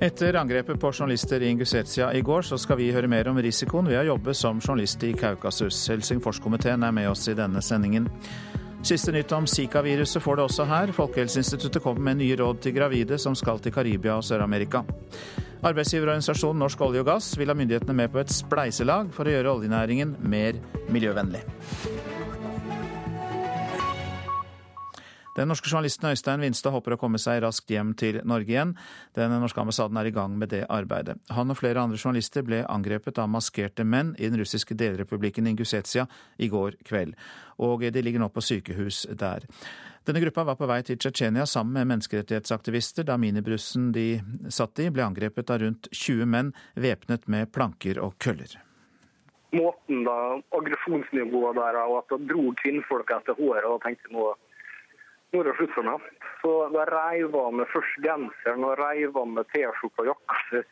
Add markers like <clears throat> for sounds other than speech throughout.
Etter angrepet på journalister i Ingushetia i går, så skal vi høre mer om risikoen ved å jobbe som journalist i Kaukasus. Helsingforskomiteen er med oss i denne sendingen. Siste nytt om Zika-viruset får det også her. Folkehelseinstituttet kommer med nye råd til gravide som skal til Karibia og Sør-Amerika. Arbeidsgiverorganisasjonen Norsk olje og gass vil ha myndighetene med på et spleiselag for å gjøre oljenæringen mer miljøvennlig. Den norske journalisten Øystein Winstad håper å komme seg raskt hjem til Norge igjen. Den norske ambassaden er i gang med det arbeidet. Han og flere andre journalister ble angrepet av maskerte menn i den russiske delrepublikken Ingusetia i går kveld, og de ligger nå på sykehus der. Denne gruppa var på vei til Tsjetsjenia sammen med menneskerettighetsaktivister da minibrussen de satt i, ble angrepet av rundt 20 menn væpnet med planker og køller måten da, aggresjonsnivået der, og at det dro kvinnfolk etter håret og tenkte nå er det slutt for meg. Så da reiv av meg først genseren og reiv av meg T-skjorta og jakka. Så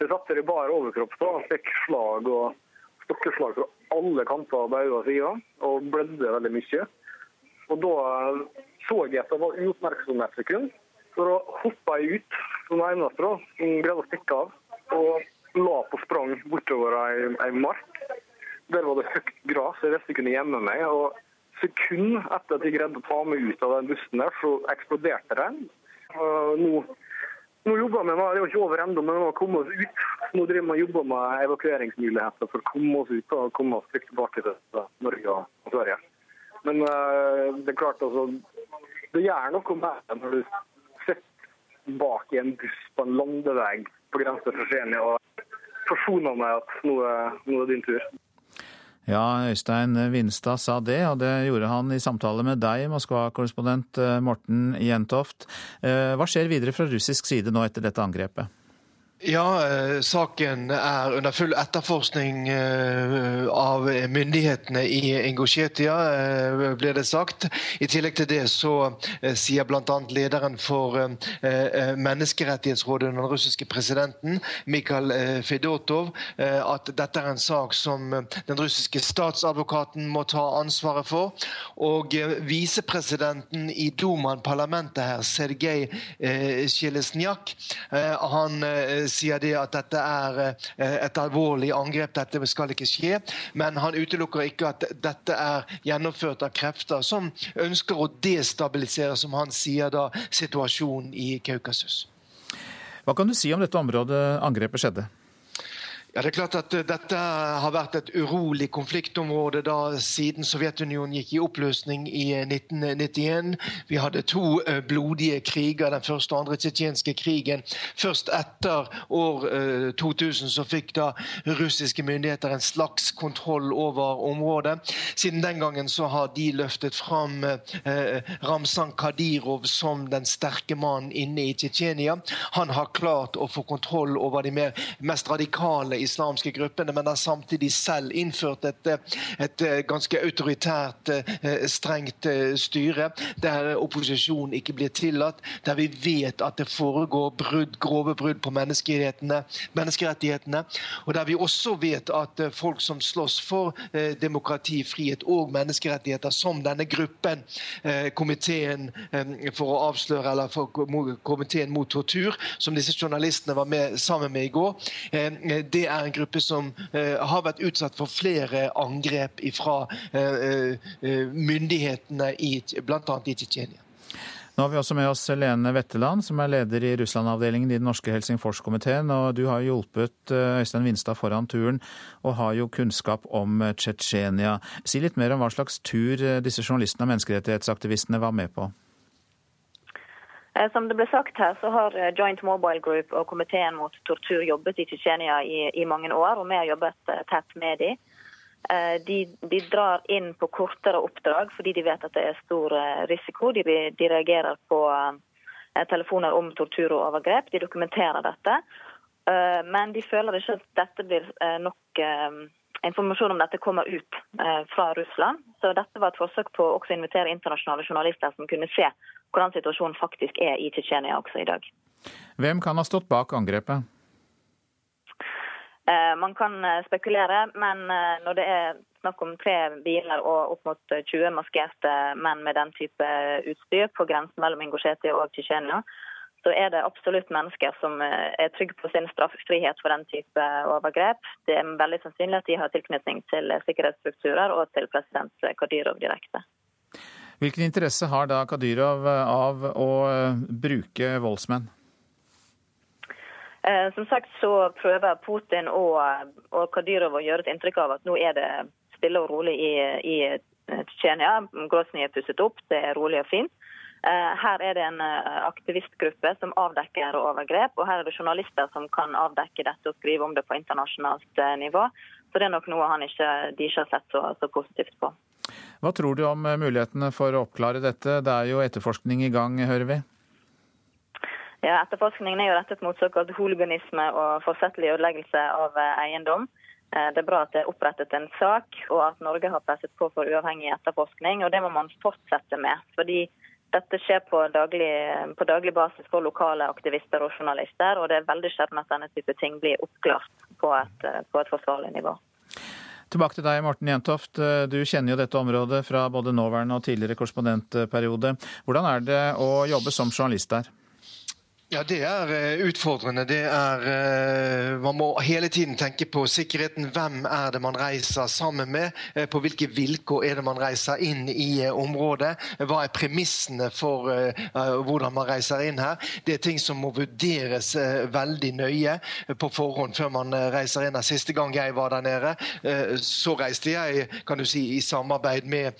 jeg satt der i bar overkropp da, og fikk slag og stokkeslag fra alle kanter av øynene og sider, og blødde veldig mye. Og da så jeg at det var sekund, så da hoppa jeg ut som eneste som greide å stikke av, og la på sprang bortover ei, ei mark. Der var det høyt gress, jeg visste jeg kunne gjemme meg. og sekund etter at de greide å ta meg ut av den bussen der, så eksploderte den. Nå, nå jobber vi med, Det er ikke over ennå, men nå kommet oss ut. Nå driver vi og jobber med evakueringsmuligheter for å komme oss ut og komme oss trygt tilbake til Norge og Sverige. Men uh, det er klart, altså, det gjør noe med deg når du sitter bak i en buss på en landevei på grensa til Tsjetsjenia og forsoner med at nå er, nå er din tur. Ja, Øystein Vinstad sa det, og det gjorde han i samtale med deg, Moskva-korrespondent eh, Morten Jentoft. Eh, hva skjer videre fra russisk side nå etter dette angrepet? Ja, eh, saken er under full etterforskning eh, av myndighetene i Ingusjetia, blir det sagt. I tillegg til det så sier bl.a. lederen for Menneskerettighetsrådet under den russiske presidenten, Mikhail Fedotov, at dette er en sak som den russiske statsadvokaten må ta ansvaret for. Og visepresidenten i Dumaen, parlamentet her, Sergej Sjelesnjak, han sier det at dette er eh, et alvorlig angrep, dette skal ikke skje. Men han utelukker ikke at dette er gjennomført av krefter som ønsker å destabilisere, som han sier da, situasjonen i Kaukasus. Hva kan du si om dette området angrepet skjedde? Ja, det er klart at eh, Dette har vært et urolig konfliktområde da siden Sovjetunionen gikk i oppløsning i 1991. Eh, Vi hadde to eh, blodige kriger, den første og andre tsjetsjenske krigen. Først etter år 2000 så fikk da russiske myndigheter en slags kontroll over området. Siden den gangen så har de løftet fram Ramzan Kadyrov som den sterke mannen inne i Tsjetsjenia. Han har klart å få kontroll over de mest radikale islamske gruppene, men har samtidig selv innført et, et ganske autoritært, eh, strengt eh, styre, der opposisjon ikke blir tillatt, der vi vet at det foregår brudd, grove brudd på menneskerettighetene, menneskerettighetene, og der vi også vet at eh, folk som slåss for demokrati, frihet og menneskerettigheter, som denne gruppen, komiteen for å avsløre, eller for komiteen mot tortur, som disse journalistene var med sammen med i går, det er en gruppe som eh, har vært utsatt for flere angrep fra eh, eh, myndighetene bl.a. i Tsjetsjenia. Nå har vi også med oss Lene Wetteland, som er leder i Russland-avdelingen i den norske Helsingforskomiteen. Og du har hjulpet Øystein Vinstad foran turen, og har jo kunnskap om Tsjetsjenia. Si litt mer om hva slags tur disse journalistene og menneskerettighetsaktivistene var med på. Eh, som det ble sagt her, så har eh, Joint Mobile Group og komiteen mot tortur jobbet i Tsjetsjenia i, i, mange år, og vi har jobbet eh, tett med dem. De, de, drar inn på kortere oppdrag fordi de vet at det er stor risiko. De, de reagerer på telefoner om tortur og overgrep. De dokumenterer dette. Men de føler ikke at dette blir nok informasjon om dette kommer ut fra Russland. Så dette var et forsøk på å invitere internasjonale journalister som kunne se hvordan situasjonen faktisk er i Tsjetsjenia også i dag. Hvem kan ha stått bak angrepet? Eh, man kan eh, spekulere, men eh, når det er snakk om tre biler og opp mot 20 maskerte menn med den type utstyr på grensen mellom Ingosjetia og Tsjetsjenia, så er det absolutt mennesker som eh, er trygge på sin straffrihet for den type overgrep. Det er veldig sannsynlig at de har tilknytning til sikkerhetsstrukturer og til president Kadyrov direkte. Hvilken interesse har da Kadyrov av å bruke voldsmenn? Som sagt så prøver Putin og, og Kadyrov å gjøre et inntrykk av at nå er det stille og rolig i, i Tsjetsjenia. Grosnyj er pusset opp, det er rolig og fint. Eh, her er det en eh, aktivistgruppe som avdekker overgrep, og her er det journalister som kan avdekke dette og skrive om det på internasjonalt eh, nivå. Så det er nok noe han ikke, de ikke har sett så, så positivt på. Hva tror du om mulighetene for å oppklare dette? Det er jo etterforskning i gang, hører vi? Ja, Etterforskningen er jo rettet mot såkalt hooliganisme og forsettlig ødeleggelse av eiendom. Det er bra at det er opprettet en sak, og at Norge har presset på for uavhengig etterforskning. og Det må man fortsette med. fordi dette skjer på daglig, på daglig, basis for lokale aktivister og journalister, og det er veldig sjelden at denne type ting blir oppklart på et, på et forsvarlig nivå. Tilbake til deg, Morten Jentoft. Du kjenner jo dette området fra både nåværende og tidligere korrespondentperiode. Hvordan er det å jobbe som journalist der? Ja, Det er eh, utfordrende. Det er, eh, man må hele tiden tenke på sikkerheten. Hvem er det man reiser sammen med? Eh, på hvilke vilkår er det man reiser inn i området? Hva er premissene for hvordan man reiser inn her? Det er ting som må vurderes veldig nøye på forhånd før man reiser inn her. Siste gang jeg var der nede, så reiste jeg kan du si, i samarbeid med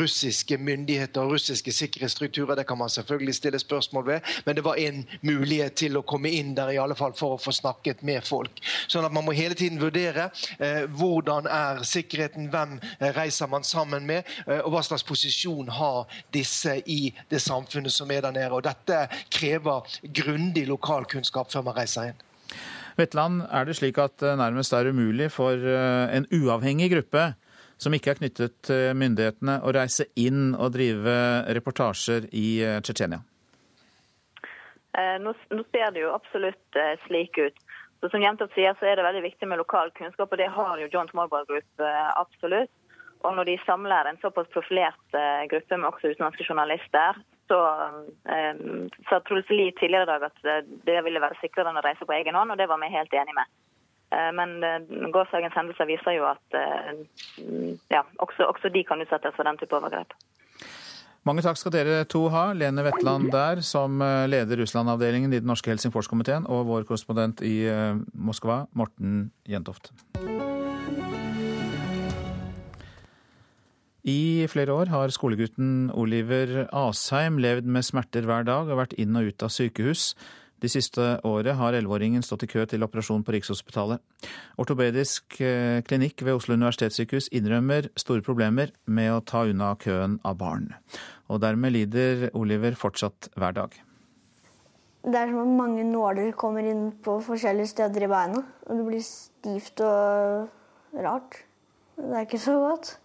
russiske myndigheter og russiske sikkerhetsstrukturer. Det kan man selvfølgelig stille spørsmål ved, men det var en mulighet til å komme inn der, i alle fall for å få snakket med folk. Sånn at Man må hele tiden vurdere eh, hvordan er sikkerheten, hvem eh, reiser man sammen med, eh, og hva slags posisjon har disse i det samfunnet som er der nede. Og Dette krever grundig lokalkunnskap før man reiser inn. Vetland, er det slik at det nærmest er umulig for eh, en uavhengig gruppe som ikke er knyttet til myndighetene, å reise inn og drive reportasjer i eh, Tsjetsjenia? Eh, nå, nå, ser det jo absolutt eh, slik ut. Så Som Jentopp sier, så er det veldig viktig med lokal kunnskap, og det har jo John Mobile Group eh, absolutt. Og når de samler en såpass profilert gruppe med også utenlandske journalister, så sa Truls Lie tidligere i dag at det ville være sikrere enn å reise på egen hånd, og det var vi helt enig med. Men gårsdagens hendelser viser jo at ja, også, også de kan utsettes for den type overgrep. Mange takk skal dere to ha. Lene Wetland der, som eh, leder Russland-avdelingen i den norske Helsingforskomiteen, og vår korrespondent i eh, Moskva, Morten Jentoft. I flere år har skolegutten Oliver Asheim levd med smerter hver dag og vært inn og ut av sykehus. De siste året har elleveåringen stått i kø til operasjon på Rikshospitalet. Ortopedisk eh, klinikk ved Oslo universitetssykehus innrømmer store problemer med å ta unna køen av barn. Og dermed lider Oliver fortsatt hver dag. Det er som om mange nåler kommer inn på forskjellige steder i beina. Og det blir stivt og rart. Det er ikke så godt.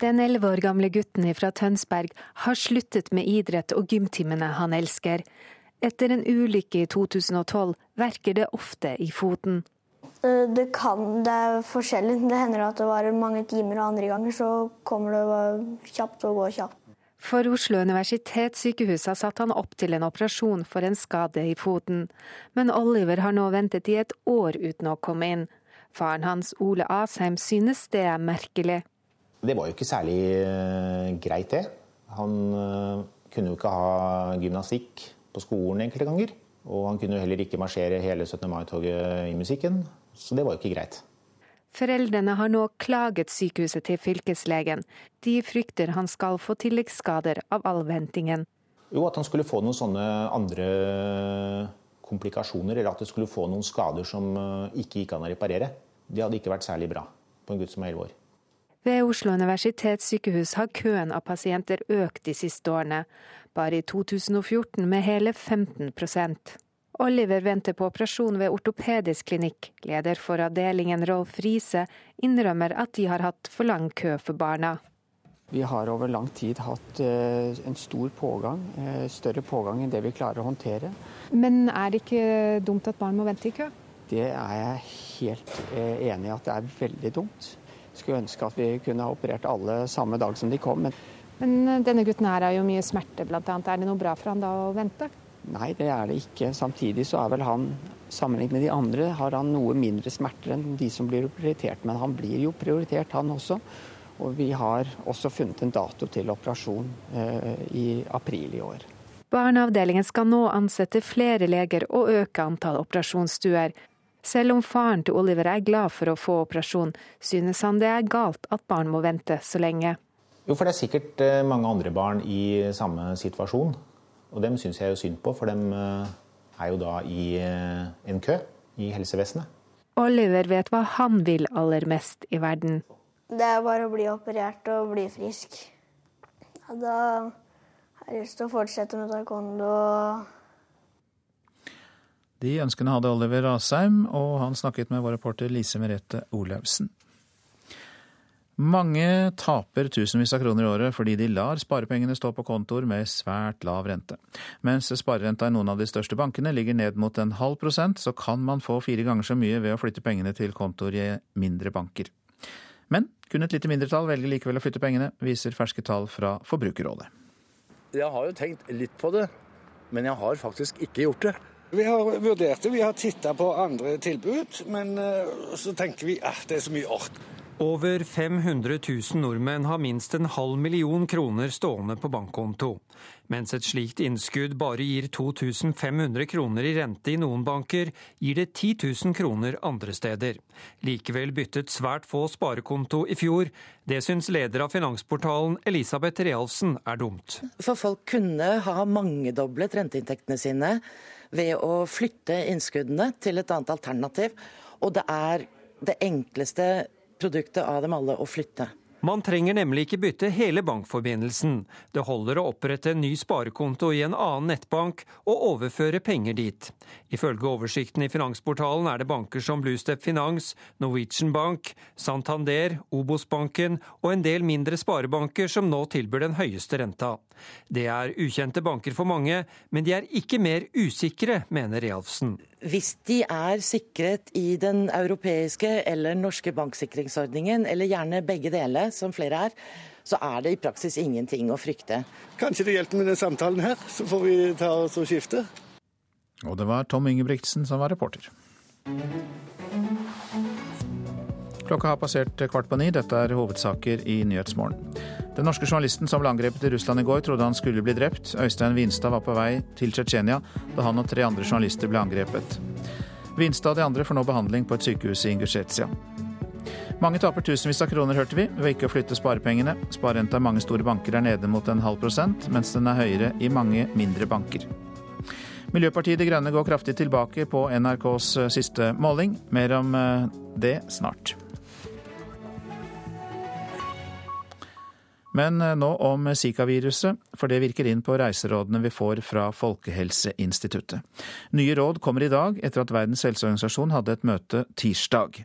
Den elleve år gamle gutten fra Tønsberg har sluttet med idrett og gymtimene han elsker. Etter en ulykke i 2012 verker det ofte i foten. Eh, det kan, det er forskjellig. Det hender at det varer mange timer, og andre ganger så kommer det kjapt og går kjapt. For Oslo universitetssykehus har satt han opp til en operasjon for en skade i foten. Men Oliver har nå ventet i et år uten å komme inn. Faren hans, Ole Asheim, synes det er merkelig. Det var jo ikke særlig eh, greit, det. Han eh, kunne jo ikke ha gymnastikk på skolen enkelte ganger. Og han kunne jo heller ikke marsjere hele 17. mai-toget i musikken, så det var jo ikke greit. Foreldrene har nå klaget sykehuset til fylkeslegen. De frykter han skal få tilleggsskader av all ventingen. Jo, at han skulle få noen sånne andre komplikasjoner, eller at det skulle få noen skader som eh, ikke gikk an å reparere. Det hadde ikke vært særlig bra på en gutt som er 11 år. Ved Oslo universitetssykehus har køen av pasienter økt de siste årene bare i 2014 med hele 15% Oliver venter på operasjon ved ortopedisk klinikk. Leder for avdelingen Rolf Riise innrømmer at de har hatt for lang kø for barna. Vi har over lang tid hatt eh, en stor pågang, eh, større pågang enn det vi klarer å håndtere. Men er det ikke dumt at barn må vente i kø? Det er jeg helt eh, enig i at det er veldig dumt. Skulle ønske at vi kunne ha operert alle samme dag som de kom. men men eh, denne gutten her har jo mye smerte, bl.a. Er det noe bra for han da å vente? Nei, det er det ikke. Samtidig så er vel han, sammenlignet med de andre, har han noe mindre smerter enn de som blir prioritert. Men han blir jo prioritert, han også. Og vi har også funnet en dato til operasjon eh, i april i år. Barneavdelingen skal nå ansette flere leger og øke antall operasjonsstuer. Selv om faren til Oliver er glad for å få operasjon, synes han det er galt at barn må vente så lenge. Jo, for det er sikkert eh, mange andre barn i samme situasjon. Og dem syns jeg jo synd på, for dem eh, er jo da i eh, en kø i helsevesenet. Oliver vet hva han vil aller mest i verden. Det er bare å bli operert og bli frisk. Ja, da har jeg lyst til å fortsette med taekwondo. De ønskene hadde Oliver Asheim, og han snakket med vår reporter Lise Merete Olaussen. Mange taper tusenvis av kroner i året fordi de lar sparepengene stå på kontoer med svært lav rente. Mens sparerenta i noen av de største bankene ligger ned mot en halv prosent, så kan man få fire ganger så mye ved å flytte pengene til kontoer i mindre banker. Men kun et lite mindretall velger likevel å flytte pengene, viser ferske tall fra Forbrukerrådet. Jeg har jo tenkt litt på det, men jeg har faktisk ikke gjort det. Vi har vurdert det, vi har titta på andre tilbud, men eh, så tenker vi at ah, det er så mye ork. Over 500 000 nordmenn har minst en halv million kroner stående på bankkonto. Mens et slikt innskudd bare gir 2500 kroner i rente i noen banker, gir det 10 000 kroner andre steder. Likevel byttet svært få sparekonto i fjor. Det syns leder av Finansportalen Elisabeth Realsen er dumt. For folk kunne ha mangedoblet renteinntektene sine ved å flytte innskuddene til et annet alternativ. Og det er det enkleste produktet av dem alle å flytte. Man trenger nemlig ikke bytte hele bankforbindelsen. Det holder å opprette en ny sparekonto i en annen nettbank og overføre penger dit. Ifølge oversikten i Finansportalen er det banker som Bluestep Finans, Norwegian Bank, Santander, Obos-banken og en del mindre sparebanker som nå tilbyr den høyeste renta. Det er ukjente banker for mange, men de er ikke mer usikre, mener Realfsen. Hvis de er sikret i den europeiske eller norske banksikringsordningen, eller gjerne begge deler, som flere er, så er det i praksis ingenting å frykte. Kanskje det hjelper med den samtalen her, så får vi ta oss og skifte. Og det var Tom Ingebrigtsen som var reporter. Klokka har passert kvart på ni. Dette er hovedsaker i Nyhetsmorgen. Den norske journalisten som ble angrepet i Russland i går, trodde han skulle bli drept. Øystein Vinstad var på vei til Tsjetsjenia da han og tre andre journalister ble angrepet. Vinstad og de andre får nå behandling på et sykehus i Ingusjetsja. Mange taper tusenvis av kroner, hørte vi, ved ikke å flytte sparepengene. Sparerenta i mange store banker er nede mot en halv prosent, mens den er høyere i mange mindre banker. Miljøpartiet De Grønne går kraftig tilbake på NRKs siste måling. Mer om eh, det snart. Men eh, nå om Zika-viruset, for det virker inn på reiserådene vi får fra Folkehelseinstituttet. Nye råd kommer i dag etter at Verdens helseorganisasjon hadde et møte tirsdag.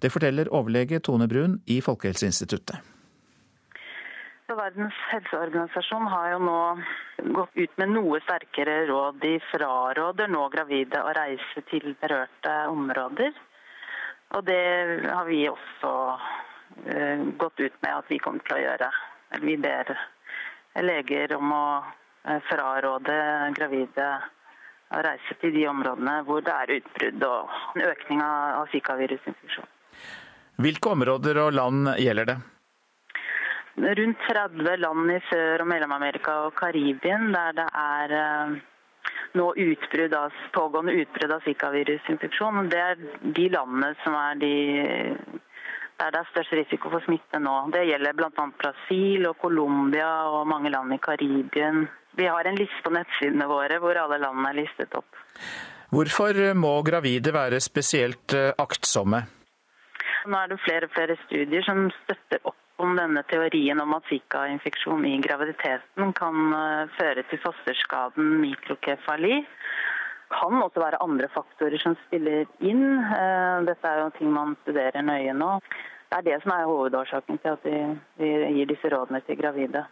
Det forteller overlege Tone Brun i Folkehelseinstituttet. Verdens helseorganisasjon har jo nå gått ut med noe sterkere råd. De fraråder nå gravide å reise til berørte områder. Og det har vi også eh, gått ut med at vi kommer til å gjøre. Vi ber leger om å eh, fraråde gravide å reise til de områdene hvor det er utbrudd og en økning av zikavirusinfeksjon. Hvilke områder og land gjelder det? Rundt 30 land i Sør- og Mellom-Amerika og Karibien der det er eh, nå utbrudd av, pågående utbrudd av zika-virusinfeksjon. Det er de landene som er de der det er størst risiko for smitte nå. Det gjelder bl.a. Brasil og Colombia og mange land i Karibien. Vi har en liste på nettsidene våre hvor alle landene er listet opp. Hvorfor må gravide være spesielt eh, aktsomme? Nå er det flere og flere studier som støtter opp om denne teorien om at zika-infeksjon i graviditeten kan eh, føre til fosterskaden mikrokefali kan også være andre faktorer som spiller inn. Eh, dette er jo ting man studerer nøye nå. Det er det som er hovedårsaken til at vi, vi gir disse rådene til gravide.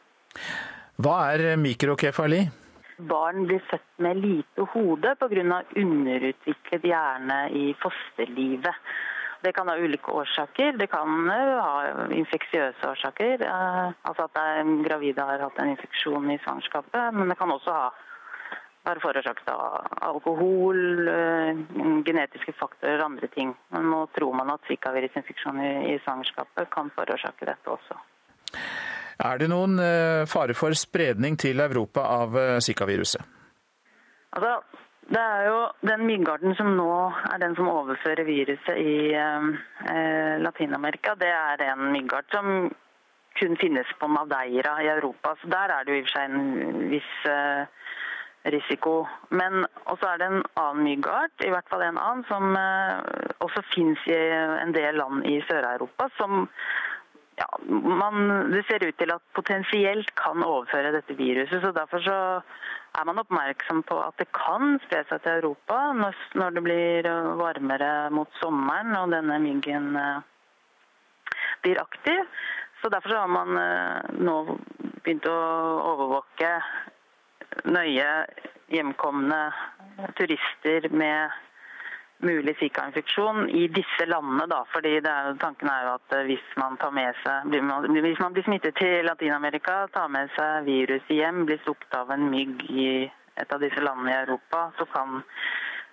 Hva er mikrokefali? Barn blir født med lite hode pga. underutviklet hjerne i fosterlivet. Det kan ha ulike årsaker. Det kan ha infeksiøse årsaker. Eh, altså at gravide har hatt en infeksjon i svangerskapet. Men det kan også ha være forårsaket av alkohol, genetiske faktorer og andre ting. Men nå tror man at zikavirusinfeksjon i, i svangerskapet kan forårsake dette også. Er det noen fare for spredning til Europa av zikaviruset? Altså, det er jo den myggarten som nå er den som overfører viruset i eh, Latin-Amerika. Det er en myggart som kun finnes på Madeira i Europa. Så der er det jo i og for seg en viss eh, risiko. Men også er det en annen myggart, i hvert fall en annen, som eh, også finnes i en del land i Sør-Europa. som ja, man, Det ser ut til at potensielt kan overføre dette viruset. så Derfor så er man oppmerksom på at det kan spre seg til Europa når det blir varmere mot sommeren og denne myggen eh, blir aktiv. Så Derfor har man eh, nå begynt å overvåke nøye hjemkomne turister med mulig Zika-infeksjon i disse landene. Da, fordi er, Tanken er jo at eh, hvis man, seg, hvis man blir smittet til Latin-Amerika, tar med seg viruset hjem, blir stukket av en mygg i et av disse landene i Europa, så kan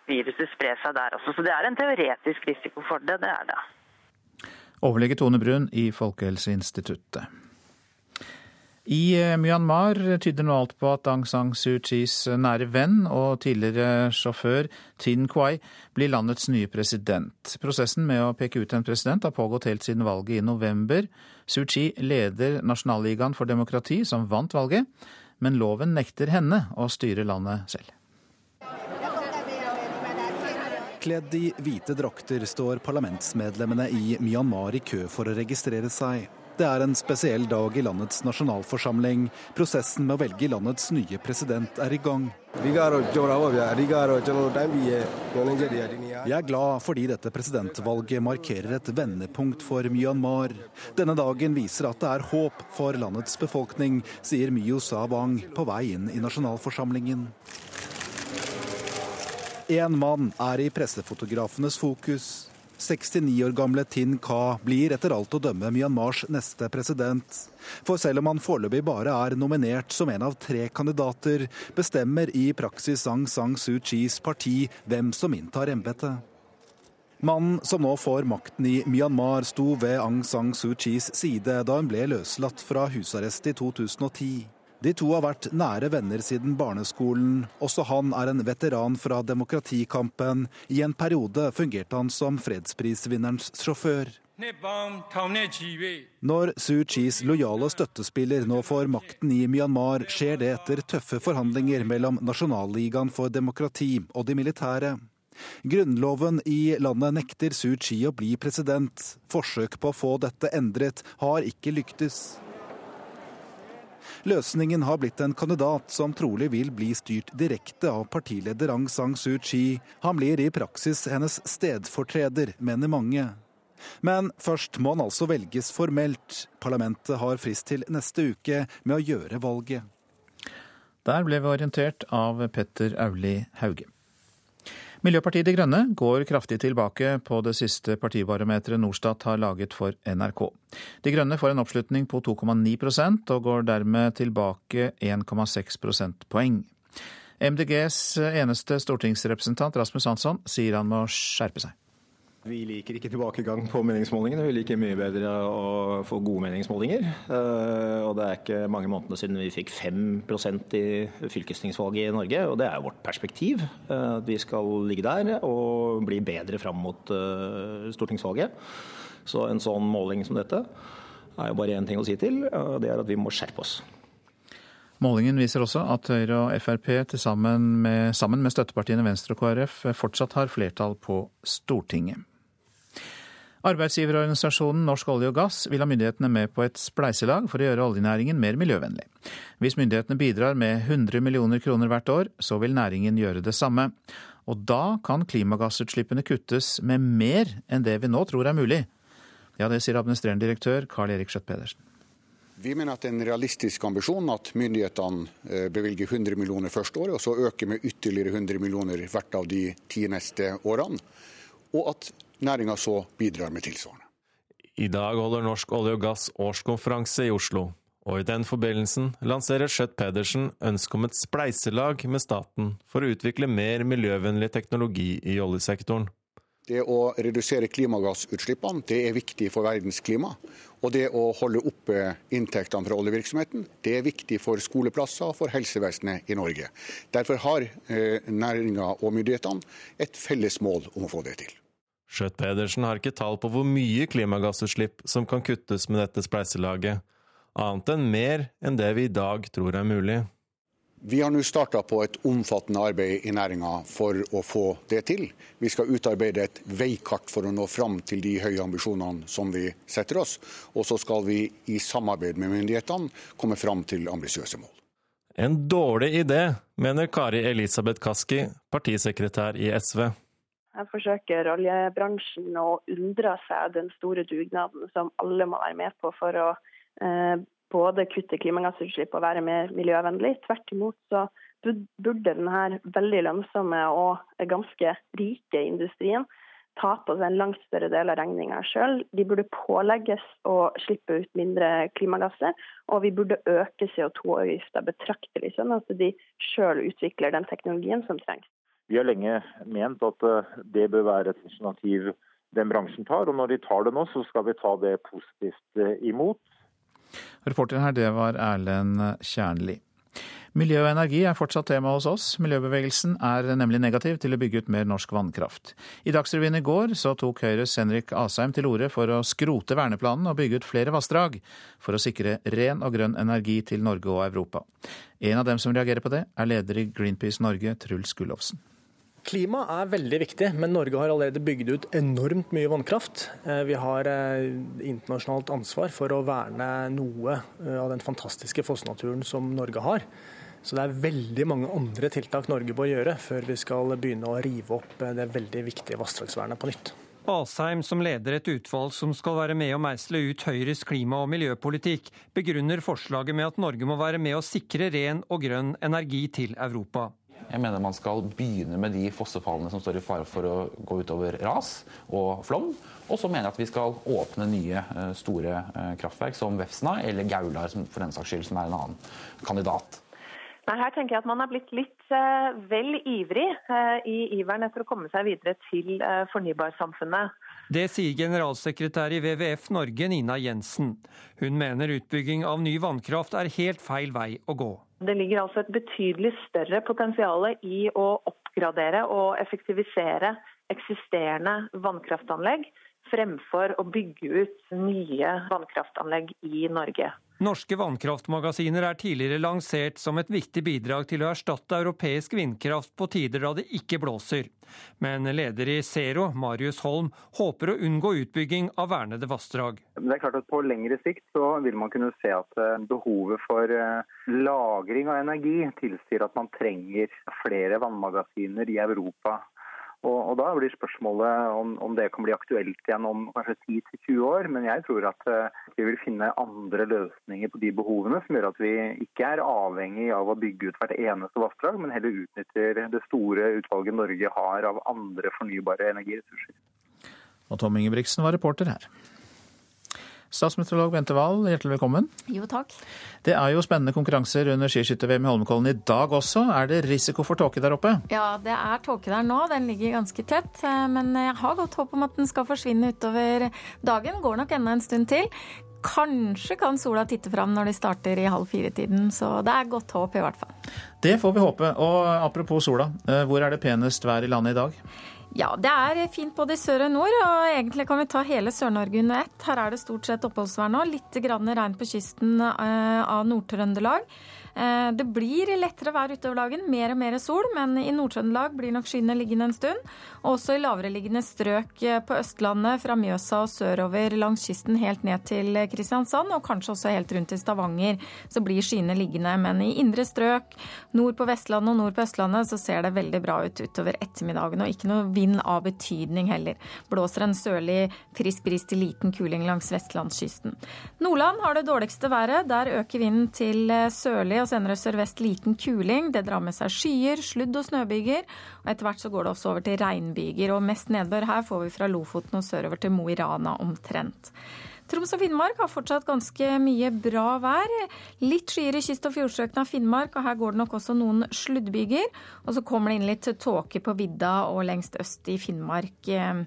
viruset spre seg der også. Så det er en teoretisk risiko for det. Det er det. Overlege Tone Brun i Folkehelseinstituttet. I eh, Myanmar tyder nå alt på at Aung San Suu Kyis nære venn og tidligere sjåfør Tin Kwai blir landets nye president. Prosessen med å peke ut en president har pågått helt siden valget i november. Suu Kyi leder Nasjonalligaen for demokrati, som vant valget, men loven nekter henne å styre landet selv. Kledd i hvite drakter står parlamentsmedlemmene i Myanmar i kø for å registrere seg. Det er en spesiell dag i landets nasjonalforsamling. Prosessen med å velge landets nye president er i gang. Jeg er glad fordi dette presidentvalget markerer et vendepunkt for Myanmar. Denne dagen viser at det er håp for landets befolkning, sier Myo Sa Wang på vei inn i nasjonalforsamlingen. Én mann er i pressefotografenes fokus. 69 år gamle Tin Ka blir etter alt å dømme Myanmars neste president. For selv om han foreløpig bare er nominert som en av tre kandidater, bestemmer i praksis Aung San Suu Kyis parti hvem som inntar embetet. Mannen som nå får makten i Myanmar, sto ved Aung San Suu Kyis side da hun ble løslatt fra husarrest i 2010. De to har vært nære venner siden barneskolen. Også han er en veteran fra demokratikampen. I en periode fungerte han som fredsprisvinnerens sjåfør. Når Suu Kyis lojale støttespiller nå får makten i Myanmar, skjer det etter tøffe forhandlinger mellom Nasjonalligaen for demokrati og de militære. Grunnloven i landet nekter Suu Kyi å bli president. Forsøk på å få dette endret har ikke lyktes. Løsningen har blitt en kandidat som trolig vil bli styrt direkte av partileder Aung San Suu Kyi. Han blir i praksis hennes stedfortreder, mener mange. Men først må han altså velges formelt. Parlamentet har frist til neste uke med å gjøre valget. Der ble vi orientert av Petter Auli Hauge. Miljøpartiet De Grønne går kraftig tilbake på det siste partibarometeret Norstat har laget for NRK. De Grønne får en oppslutning på 2,9% og går dermed tilbake 1,6 prosentpoeng. MDGs eneste stortingsrepresentant Rasmus Hansson sier han må skjerpe seg. Vi liker ikke tilbakegang på meningsmålingene. Vi liker mye bedre å få gode meningsmålinger. Eh, og det er ikke mange månedene siden vi fikk 5% i fylkestingsvalget i Norge. Og det er jo vårt perspektiv. Eh, at vi skal ligge der og bli bedre fram mot eh, stortingsvalget. Så en sånn måling som dette er jo bare én ting å si til. Det er at vi må skjerpe oss. Målingen viser også at Høyre og Frp med, sammen med støttepartiene Venstre og KrF fortsatt har flertall på Stortinget. Arbeidsgiverorganisasjonen Norsk olje og gass vil ha myndighetene med på et spleiselag for å gjøre oljenæringen mer miljøvennlig. Hvis myndighetene bidrar med 100 millioner kroner hvert år, så vil næringen gjøre det samme. Og da kan klimagassutslippene kuttes med mer enn det vi nå tror er mulig. Ja, det sier administrerende direktør Carl Erik Skjøtt Pedersen. Vi mener at det er en realistisk ambisjon at myndighetene eh, bevilger 100 millioner første året, og så øker med ytterligere 100 millioner hvert av de ti neste årene. Og at næringa så bidrar med tilsvarende. I dag holder Norsk olje og gass årskonferanse i Oslo. Og i den forbindelsen lanserer Schjøtt Pedersen ønsket om et spleiselag med staten for å utvikle mer miljøvennlig teknologi i oljesektoren. Det å redusere klimagassutslippene det er viktig for verdens klima. Og det å holde oppe inntektene fra oljevirksomheten det er viktig for skoleplasser og for helsevesenet i Norge. Derfor har eh, næringa og myndighetene et felles mål om å få det til. Skjøtt Pedersen har ikke tall på hvor mye klimagassutslipp som kan kuttes med dette spleiselaget, annet enn mer enn det vi i dag tror er mulig. Vi har nå starta på et omfattende arbeid i næringa for å få det til. Vi skal utarbeide et veikart for å nå fram til de høye ambisjonene som vi setter oss. Og så skal vi i samarbeid med myndighetene komme fram til ambisiøse mål. En dårlig idé, mener Kari Elisabeth Kaski, partisekretær i SV. Her forsøker oljebransjen å unndra seg den store dugnaden som alle må være med på for å eh, både kutte klimagassutslipp og være mer miljøvennlig. Tvert imot så burde denne veldig lønnsomme og ganske rike industrien ta på seg en langt større del av regninga sjøl. De burde pålegges å slippe ut mindre klimagasser, og vi burde øke CO2-avgifta betraktelig, sånn at de sjøl utvikler den teknologien som trengs. Vi har lenge ment at eh, det bør være et initiativ den bransjen tar, og når de tar det nå, så skal vi ta det positivt eh, imot. Reporter her, det var Erlend Kjernli. Miljø og energi er fortsatt tema hos oss. Miljøbevegelsen er nemlig negativ til å bygge ut mer norsk vannkraft. I Dagsrevyen i går så tok Høyres Henrik Asheim til orde for å skrote verneplanen og bygge ut flere vassdrag, for å sikre ren og grønn energi til Norge og Europa. En av dem som reagerer på det, er leder i Greenpeace Norge, Truls Gullofsen. Klima er veldig viktig, men Norge har allerede bygd ut enormt mye vannkraft. Eh, vi har eh, internasjonalt ansvar for å verne noe eh, av den fantastiske fossnaturen som Norge har. Så det er veldig mange andre tiltak Norge bør gjøre før vi skal begynne å rive opp det veldig viktige vassdragsvernet på nytt. Asheim, som leder et utvalg som skal være med å meisle ut Høyres klima- og miljøpolitikk, begrunner forslaget med at Norge må være med å sikre ren og grønn energi til Europa. Jeg mener man skal begynne med de fossefallene som står i fare for å gå utover ras og flom. Og så mener jeg at vi skal åpne nye eh, store eh, kraftverk som Vefsna eller Gaular, for den saks skyld, som er en annen kandidat. Nei, her tenker jeg at Man har blitt litt uh, vel ivrig uh, i iveren etter å komme seg videre til uh, fornybarsamfunnet. Det sier generalsekretær i WWF Norge, Nina Jensen. Hun mener utbygging av ny vannkraft er helt feil vei å gå. Det ligger altså et betydelig større potensial i å oppgradere og effektivisere eksisterende vannkraftanlegg fremfor å bygge ut nye vannkraftanlegg i Norge. Norske vannkraftmagasiner er tidligere lansert som et viktig bidrag til å erstatte europeisk vindkraft på tider da det ikke blåser. Men leder i Zero, Marius Holm, håper å unngå utbygging av vernede vassdrag. Det er klart at På lengre sikt så vil man kunne se at eh, behovet for eh, lagring av energi tilsier at man trenger flere vannmagasiner i Europa. Og, og Da blir spørsmålet om, om, det kan bli aktuelt igjen om kanskje 10-20 år. Men jeg tror at uh, vi vil finne andre løsninger på de behovene som gjør at vi ikke er avhengig av å bygge ut hvert eneste vassdrag, men heller utnytter det store utvalget Norge har av andre fornybare energiressurser. Og Tom Ingebrigtsen var reporter her. Statsmeteorolog Bente Wahl, hjertelig velkommen. Jo, takk. Det er jo spennende konkurranser under skiskytter-VM i Holmenkollen i dag også. Er det risiko for tåke der oppe? Ja, det er tåke der nå. Den ligger ganske tett. Eh, men jeg har godt håp om at den skal forsvinne utover dagen. Går nok enda en stund til. Kanskje kan sola titte fram når de starter i halv fire-tiden, så det er godt håp i hvert fall. Det får vi håpe. Og apropos sola, eh, hvor er det penest vær i landet i dag? Ja, det er fint både i sør og nord, og egentlig kan vi ta hele Sør-Norge under ett. Her er det stort sett oppholdsvær nå. Litt regn på kysten eh, av Nord-Trøndelag. Eh, det blir lettere vær utover dagen, mer og mer sol, men i Nord-Trøndelag blir nok skyene liggende en stund. Også i lavereliggende strøk eh, på Østlandet, fra Mjøsa og sørover langs kysten helt ned til Kristiansand, og kanskje også helt rundt til Stavanger, så blir skyene liggende. Men i indre strøk, nord på Vestlandet og nord på Østlandet, så ser det veldig bra ut utover ettermiddagen, og ikke noe vind av betydning heller. Blåser en sørlig frisk bris til liten kuling langs vestlandskysten. Nordland har det dårligste været. Der øker vinden til eh, sørlig og senere sørvest liten kuling. Det drar med seg skyer, sludd- og snøbyger. Og etter hvert så går det også over til regnbyger. Og mest nedbør her får vi fra Lofoten og sørover til Mo i Rana omtrent. Troms og Finnmark har fortsatt ganske mye bra vær. Litt skyer i kyst- og fjordstrøkene av Finnmark, og her går det nok også noen sluddbyger. Og så kommer det inn litt tåke på vidda og lengst øst i Finnmark eh,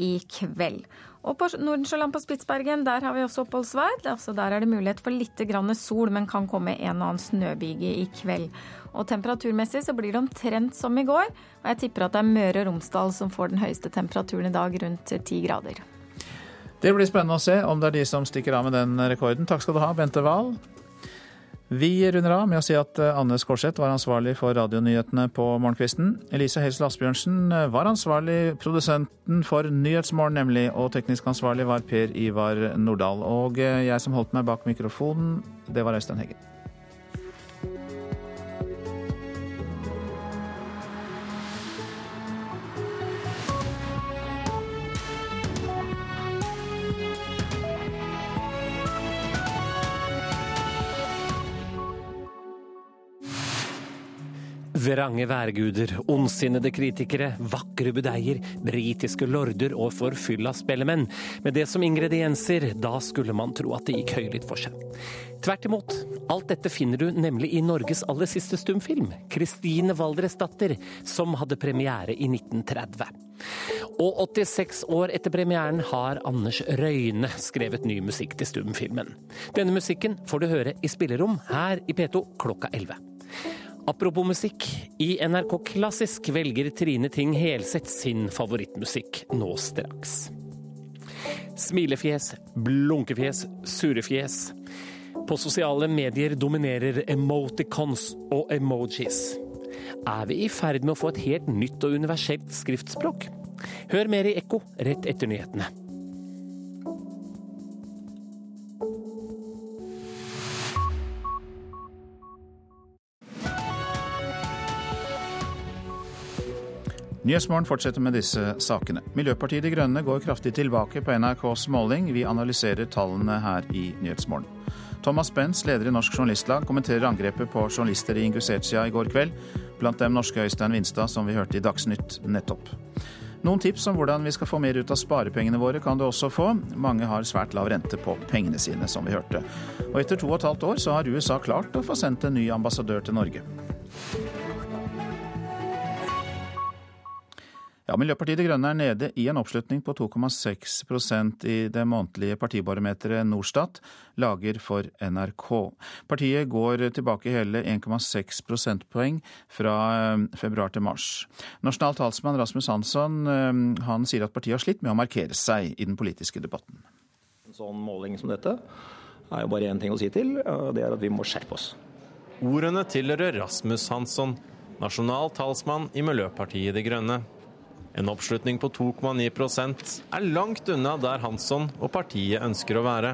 i kveld. Og på Nordensjøland på Spitsbergen der har vi også oppholdsvær. Altså der er det mulighet for litt sol, men kan komme en og annen snøbyge i kveld. Og temperaturmessig så blir det omtrent som i går. Og jeg tipper at det er Møre og Romsdal som får den høyeste temperaturen i dag, rundt ti grader. Det blir spennende å se om det er de som stikker av med den rekorden. Takk skal du ha, Bente Wahl. Vi runder av med å si at eh, Anne Skårseth var ansvarlig for radionyhetene på morgenkvisten. Elise Helsel Asbjørnsen eh, var ansvarlig produsenten for Nyhetsmorgen, nemlig, og teknisk ansvarlig var Per Ivar Nordahl. Og eh, jeg som holdt meg bak mikrofonen, det var Øystein Heggen. Vrange værguder, ondsinnede kritikere, vakre budeier, britiske lorder og forfylla spellemenn. Med det som ingredienser, da skulle man tro at det gikk høylytt for seg. Tvert imot, alt dette finner du nemlig i Norges aller siste stumfilm, 'Kristine Valdresdatter', som hadde premiere i 1930. Og 86 år etter premieren har Anders Røyne skrevet ny musikk til stumfilmen. Denne musikken får du høre i spillerom her i P2 klokka 11. Apropos musikk, i NRK Klassisk velger Trine Ting Helseth sin favorittmusikk nå straks. Smilefjes, blunkefjes, surefjes. På sosiale medier dominerer emoticons og emojis. Er vi i ferd med å få et helt nytt og universelt skriftspråk? Hør mer i Ekko rett etter nyhetene. Nyhetsmorgen fortsetter med disse sakene. Miljøpartiet De Grønne går kraftig tilbake på NRKs måling. Vi analyserer tallene her i Nyhetsmorgen. Thomas Benz, leder i Norsk Journalistlag, kommenterer angrepet på journalister i Ingusetia i går kveld. Blant dem norske Øystein Vinstad, som vi hørte i Dagsnytt nettopp. Noen tips om hvordan vi skal få mer ut av sparepengene våre kan du også få. Mange har svært lav rente på pengene sine, som vi hørte. Og etter to og et halvt år så har USA klart å få sendt en ny ambassadør til Norge. Ja, Miljøpartiet De Grønne er nede i en oppslutning på 2,6% i det månedlige partibarometeret Norstat lager for NRK. Partiet går tilbake hele 1,6 prosentpoeng fra eh, februar til mars. Nasjonal talsmann Rasmus Hansson eh, han sier at partiet har slitt med å markere seg i den politiske debatten. En sånn måling som dette er jo bare én ting å si til, og det er at vi må skjerpe oss. Ordene tilhører Rasmus Hansson, nasjonal talsmann i Miljøpartiet De Grønne. En oppslutning på 2,9% er langt unna der Hansson og partiet ønsker å være.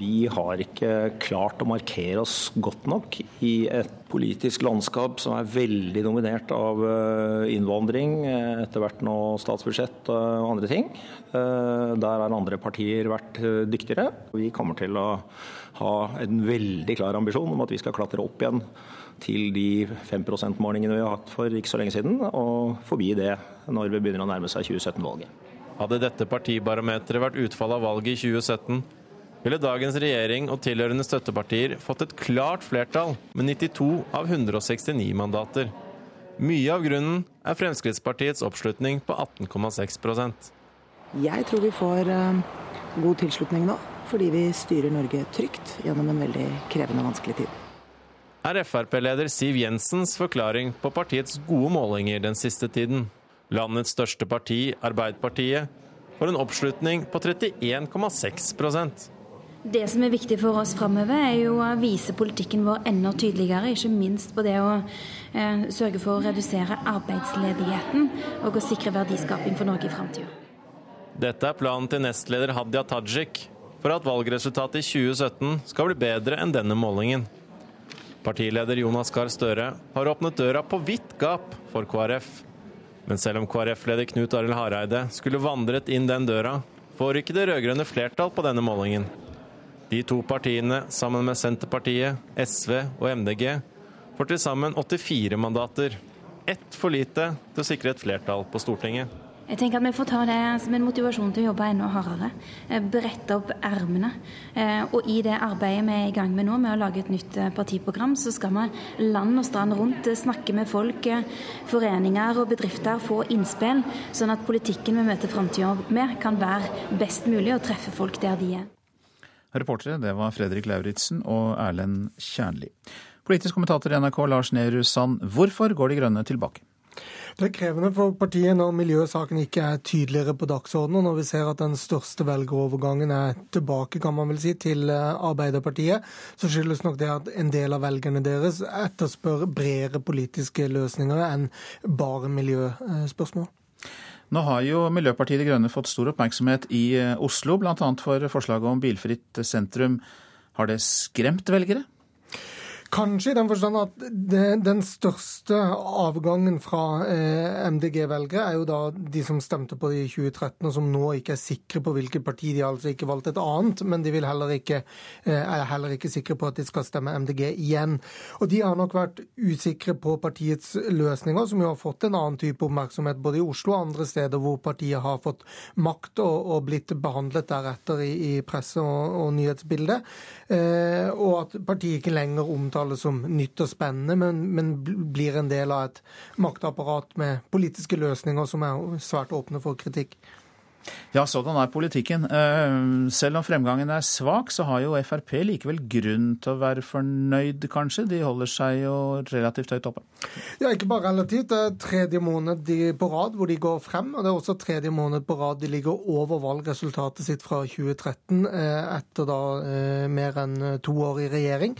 Vi har ikke klart å markere oss godt nok i et politisk landskap som er veldig dominert av eh, innvandring, eh, etter hvert nå statsbudsjett og andre ting. Eh, der har andre partier vært dyktigere. Vi kommer til å ha en veldig klar ambisjon om at vi skal klatre opp igjen til de 5 %-målingene vi har hatt for ikke så lenge siden, og forbi det når vi begynner å nærme seg 2017-valget. Hadde dette partibarometeret vært utfallet av valget i 2017, ville dagens regjering og tilhørende støttepartier fått et klart flertall med 92 av 169 mandater. Mye av grunnen er Fremskrittspartiets oppslutning på 18,6% Jeg tror vi får eh, god tilslutning nå, fordi vi styrer Norge trygt gjennom en veldig krevende og vanskelig tid er Frp-leder Siv Jensens forklaring på partiets gode målinger den siste tiden. Landets største parti, Arbeiderpartiet, får en oppslutning på 31,6% Det som er viktig for oss framover, er jo å vise politikken vår enda tydeligere. Ikke minst på det å eh, sørge for å redusere arbeidsledigheten og å sikre verdiskaping for Norge i framtida. Dette er planen til nestleder Hadia Tajik for at valgresultatet i 2017 skal bli bedre enn denne målingen. Partileder Jonas Gahr Støre har åpnet døra på vidt gap for KrF. Men selv om KrF-leder Knut Arild Hareide skulle vandret inn den døra, får ikke det rød-grønne flertall på denne målingen. De to partiene, sammen med Senterpartiet, SV og MDG, får til sammen 84 mandater. Ett for lite til å sikre et flertall på Stortinget. Jeg tenker at Vi får ta det som en motivasjon til å jobbe enda hardere. Eh, brette opp ermene. Eh, og i det arbeidet vi er i gang med nå, med å lage et nytt eh, partiprogram, så skal vi land og strand rundt snakke med folk, foreninger og bedrifter, få innspill, sånn at politikken vi møter framtida med, kan være best mulig og treffe folk der de er. Reportere det var Fredrik Lauritzen og Erlend Kjernli. Politisk kommentator i NRK Lars Nehru Sand, hvorfor går De Grønne tilbake? Det er krevende for partiet når miljøsaken ikke er tydeligere på dagsordenen, og når vi ser at den største velgerovergangen er tilbake kan man vel si, til eh, Arbeiderpartiet, så skyldes nok det at en del av velgerne deres etterspør bredere politiske løsninger enn bare miljøspørsmål. Nå har jo Miljøpartiet De Grønne fått stor oppmerksomhet i eh, Oslo, bl.a. for forslaget om bilfritt sentrum. Har det skremt velgere? Kanskje i den forstand at det, den største avgangen fra eh, MDG-velgere er jo da de som stemte på det i 2013, og som nå ikke er sikre på hvilket parti. De har altså ikke valgt et annet, men de heller ikke, eh, er heller ikke sikre på at de skal stemme MDG igjen. Og de har nok vært usikre på partiets løsninger, som jo har fått en annen type oppmerksomhet både i Oslo og andre steder hvor partiet har fått makt og, og blitt behandlet deretter i, i presse og, og nyhetsbildet. Eh, og at partiet ikke lenger omtaler omtales som nytt og spennende, men, men blir en del av et maktapparat med politiske løsninger som er svært åpne for kritikk. Ja, sådan er politikken. Eh, selv om fremgangen er svak, så har jo Frp likevel grunn til å være fornøyd, kanskje? De holder seg jo relativt høyt oppe. Ja, ikke bare relativt. Det er tredje måned på rad hvor de går frem. Og det er også tredje måned på rad de ligger over valgresultatet sitt fra 2013, eh, etter da eh, mer enn to år i regjering.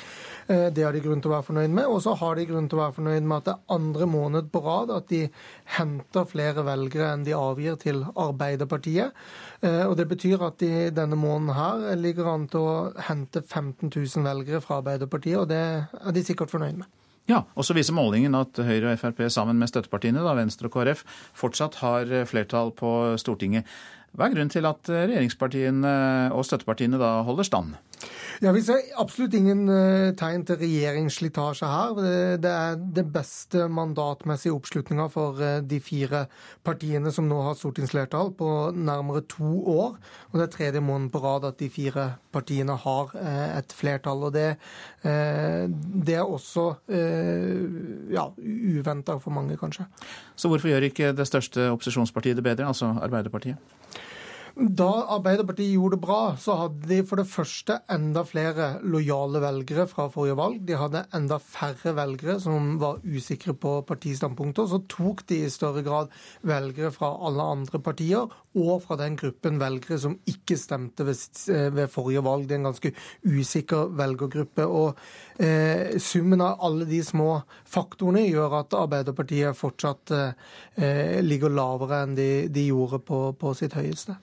Det har de grunn til å være fornøyd med. Og så har de grunn til å være fornøyd med at det er andre måned på rad at de henter flere velgere enn de avgir til Arbeiderpartiet. Eh, og Det betyr at de denne måneden her ligger an til å hente 15 000 velgere fra Arbeiderpartiet, og det er de sikkert fornøyd med. Ja, og så viser målingen at Høyre og Frp sammen med støttepartiene, da, Venstre og KrF, fortsatt har flertall på Stortinget. Hva er grunnen til at regjeringspartiene og støttepartiene da holder stand? Ja, Vi ser absolutt ingen uh, tegn til regjeringsslitasje her. Det, er det beste mandatmessige oppslutninga for uh, de fire partiene som nå har stortingsflertall, på nærmere to år. Og det er tredje måned på rad at de fire partiene har uh, et flertall. Og det, det er også ja, uventa for mange, kanskje. Så hvorfor gjør ikke det største opposisjonspartiet det bedre, altså Arbeiderpartiet? Da Arbeiderpartiet gjorde det bra, så hadde de for det første enda flere lojale velgere fra forrige valg. De hadde enda færre velgere som var usikre på partistandpunkter. Så tok de i større grad velgere fra alle andre partier, og fra den gruppen velgere som ikke stemte ved, ved forrige valg. Det er en ganske usikker velgergruppe. Og eh, summen av alle de små faktorene gjør at Arbeiderpartiet fortsatt eh, ligger lavere enn de, de gjorde på, på sitt høyeste.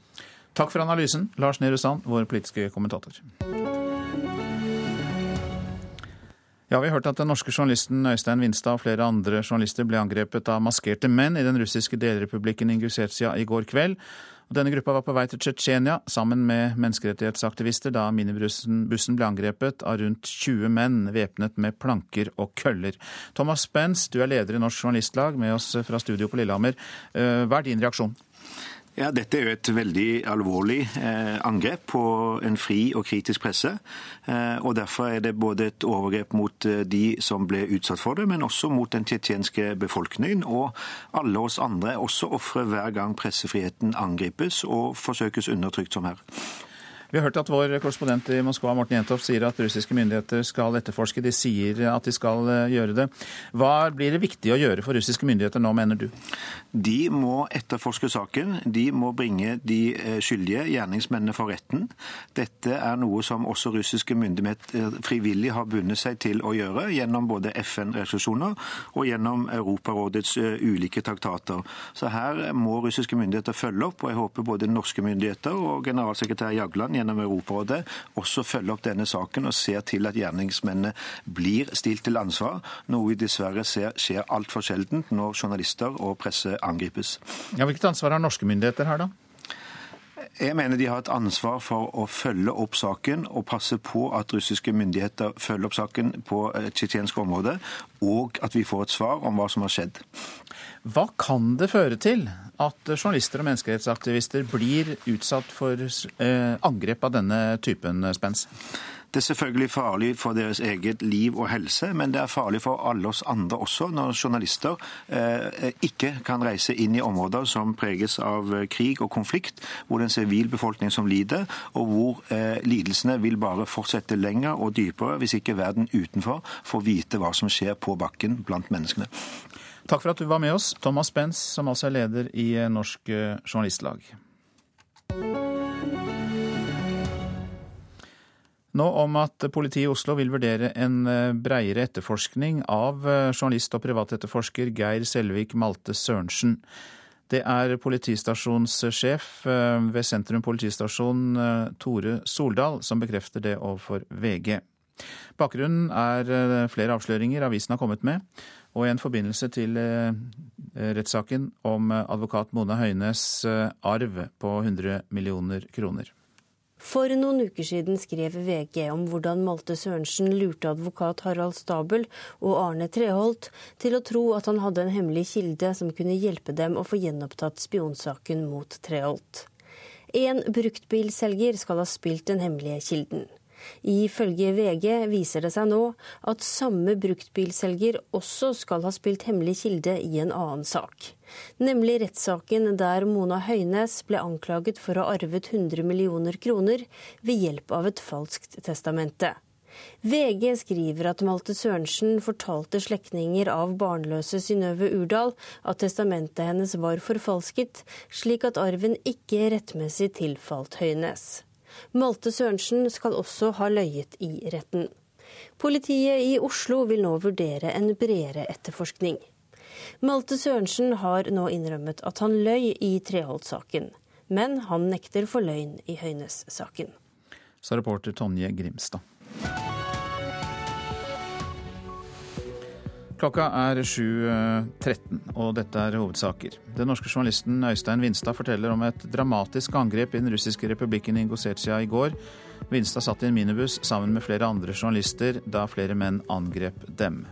Takk for analysen, Lars Nehru Sand, vår politiske kommentator. Ja, Vi har hørt at den norske journalisten Øystein Vinstad og flere andre journalister ble angrepet av maskerte menn i den russiske delrepublikken Ingusetsja i går kveld. Denne gruppa var på vei til Tsjetsjenia sammen med menneskerettighetsaktivister da minibussen ble angrepet av rundt 20 menn væpnet med planker og køller. Thomas Spence, du er leder i Norsk Journalistlag, med oss fra studio på Lillehammer. Eh, hva er din reaksjon? Ja, Dette er jo et veldig alvorlig eh, angrep på en fri og kritisk presse. Eh, og Derfor er det både et overgrep mot eh, de som ble utsatt for det, men også mot den tsjetsjenske befolkningen. Og alle oss andre også ofre hver gang pressefriheten angripes og forsøkes undertrykt som her. Vi har hørt at vår korrespondent i Moskva Morten Jentoff, sier at russiske myndigheter skal etterforske. De sier at de skal eh, gjøre det. Hva blir det viktig å gjøre for russiske myndigheter nå, mener du? De må etterforske saken. De må bringe de eh, skyldige gjerningsmennene for retten. Dette er noe som også russiske myndigheter frivillig har bundet seg til å gjøre, gjennom både FN-resolusjoner og gjennom Europarådets eh, ulike traktater. Så her må russiske myndigheter følge opp, og jeg håper både norske myndigheter og generalsekretær Jagland gjennom Europarådet også følger opp denne saken og ser til at gjerningsmennene blir stilt til ansvar, noe vi dessverre ser skjer altfor sjeldent når journalister og presse angripes. Ja, hvilket ansvar har norske myndigheter her, da? Jeg mener de har et ansvar for å følge opp saken og passe på at russiske myndigheter følger opp saken på tsjetsjensk område, og at vi får et svar om hva som har skjedd. Hva kan det føre til at journalister og menneskerettsaktivister blir utsatt for eh, angrep av denne typen, Spence? Det er selvfølgelig farlig for deres eget liv og helse, men det er farlig for alle oss andre også når journalister eh, ikke kan reise inn i områder som preges av krig og konflikt, hvor det er en sivil befolkning som lider, og hvor eh, lidelsene vil bare fortsette lenger og dypere hvis ikke verden utenfor får vite hva som skjer på bakken blant menneskene. Takk for at du var med oss, Thomas Benz, som altså er leder i eh, Norsk eh, Journalistlag. Nå om at politiet i Oslo vil vurdere en eh, breiere etterforskning av eh, journalist og privatetterforsker Geir Selvik Malte Sørensen. Det er politistasjonssjef eh, ved Sentrum politistasjon Tore Soldal som bekrefter det overfor VG. Bakgrunnen er flere avsløringer avisen har kommet med, og en forbindelse til rettssaken om advokat Mona Høines arv på 100 millioner kroner. For noen uker siden skrev VG om hvordan Malte Sørensen lurte advokat Harald Stabel og Arne Treholt til å tro at han hadde en hemmelig kilde som kunne hjelpe dem å få gjenopptatt spionsaken mot Treholt. En bruktbilselger skal ha spilt den hemmelige kilden. Ifølge VG viser det seg nå at samme bruktbilselger også skal ha spilt hemmelig kilde i en annen sak. Nemlig rettssaken der Mona Høines ble anklaget for å ha arvet 100 millioner kroner ved hjelp av et falskt testamente. VG skriver at Malte Sørensen fortalte slektninger av barnløse Synnøve Urdal at testamentet hennes var forfalsket, slik at arven ikke rettmessig tilfalt Høines. Malte Sørensen skal også ha løyet i retten. Politiet i Oslo vil nå vurdere en bredere etterforskning. Malte Sørensen har nå innrømmet at han løy i Treholt-saken, men han nekter for løgn i Høynes-saken. Sa reporter Tonje Grimstad. Klokka er 7.13, og dette er hovedsaker. Den norske journalisten Øystein Vinstad forteller om et dramatisk angrep i den russiske republikken Ingusetsja i går. Vinstad satt i en minibuss sammen med flere andre journalister da flere menn angrep dem.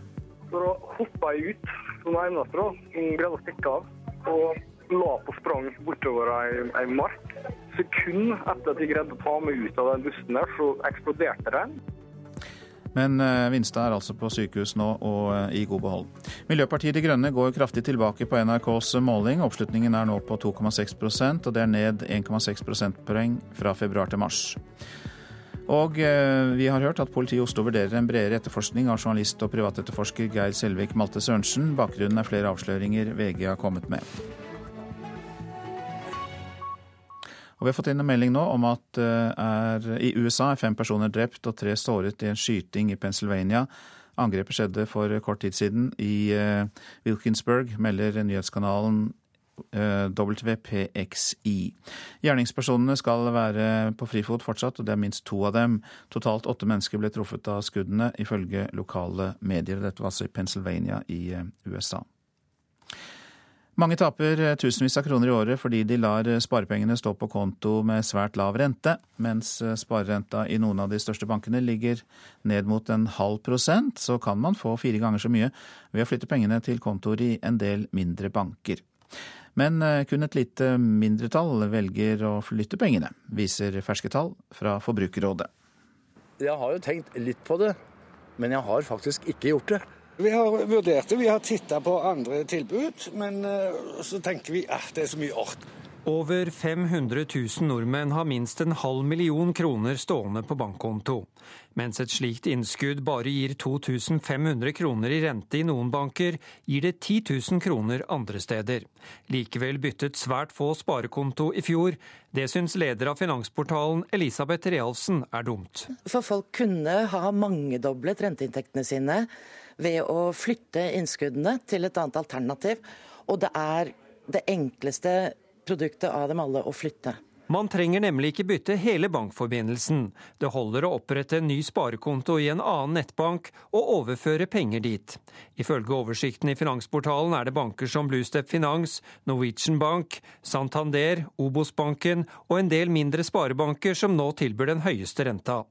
Så hoppa jeg ut som eneste, da. Greide å stikke av. Og la på sprang bortover ei, ei mark. Sekund etter at jeg greide å ta meg ut av den bussen der, så eksploderte den. Men eh, Vinstad er altså på sykehus nå og eh, i god behold. Miljøpartiet De Grønne går kraftig tilbake på NRKs måling. Oppslutningen er nå på 2,6 og det er ned 1,6 prosentpoeng fra februar til mars. Og eh, vi har hørt at politiet i Oslo vurderer en bredere etterforskning av journalist og privatetterforsker Geir Selvik Malte Sørensen. Bakgrunnen er flere avsløringer VG har kommet med. Og Vi har fått inn en melding nå om at er, i USA er fem personer drept og tre såret i en skyting i Pennsylvania. Angrepet skjedde for kort tid siden i Wilkinsburg, melder nyhetskanalen WPXI. Gjerningspersonene skal være på frifot fortsatt, og det er minst to av dem. Totalt åtte mennesker ble truffet av skuddene, ifølge lokale medier. Dette var altså i Pennsylvania i USA. Mange taper tusenvis av kroner i året fordi de lar sparepengene stå på konto med svært lav rente, mens sparerenta i noen av de største bankene ligger ned mot en halv prosent, så kan man få fire ganger så mye ved å flytte pengene til kontoer i en del mindre banker. Men kun et lite mindretall velger å flytte pengene, viser ferske tall fra Forbrukerrådet. Jeg har jo tenkt litt på det, men jeg har faktisk ikke gjort det. Vi har vurdert det, vi har titta på andre tilbud, men så tenker vi at det er så mye ork. Over 500 000 nordmenn har minst en halv million kroner stående på bankkonto. Mens et slikt innskudd bare gir 2500 kroner i rente i noen banker, gir det 10 000 kroner andre steder. Likevel byttet svært få sparekonto i fjor. Det syns leder av Finansportalen Elisabeth Realsen er dumt. For folk kunne ha mangedoblet renteinntektene sine ved å flytte innskuddene til et annet alternativ. Og det er det enkleste produktet av dem alle å flytte. Man trenger nemlig ikke bytte hele bankforbindelsen. Det holder å opprette en ny sparekonto i en annen nettbank og overføre penger dit. Ifølge oversikten i Finansportalen er det banker som Bluestep Finans, Norwegian Bank, Santander, Obos-banken og en del mindre sparebanker som nå tilbyr den høyeste renta.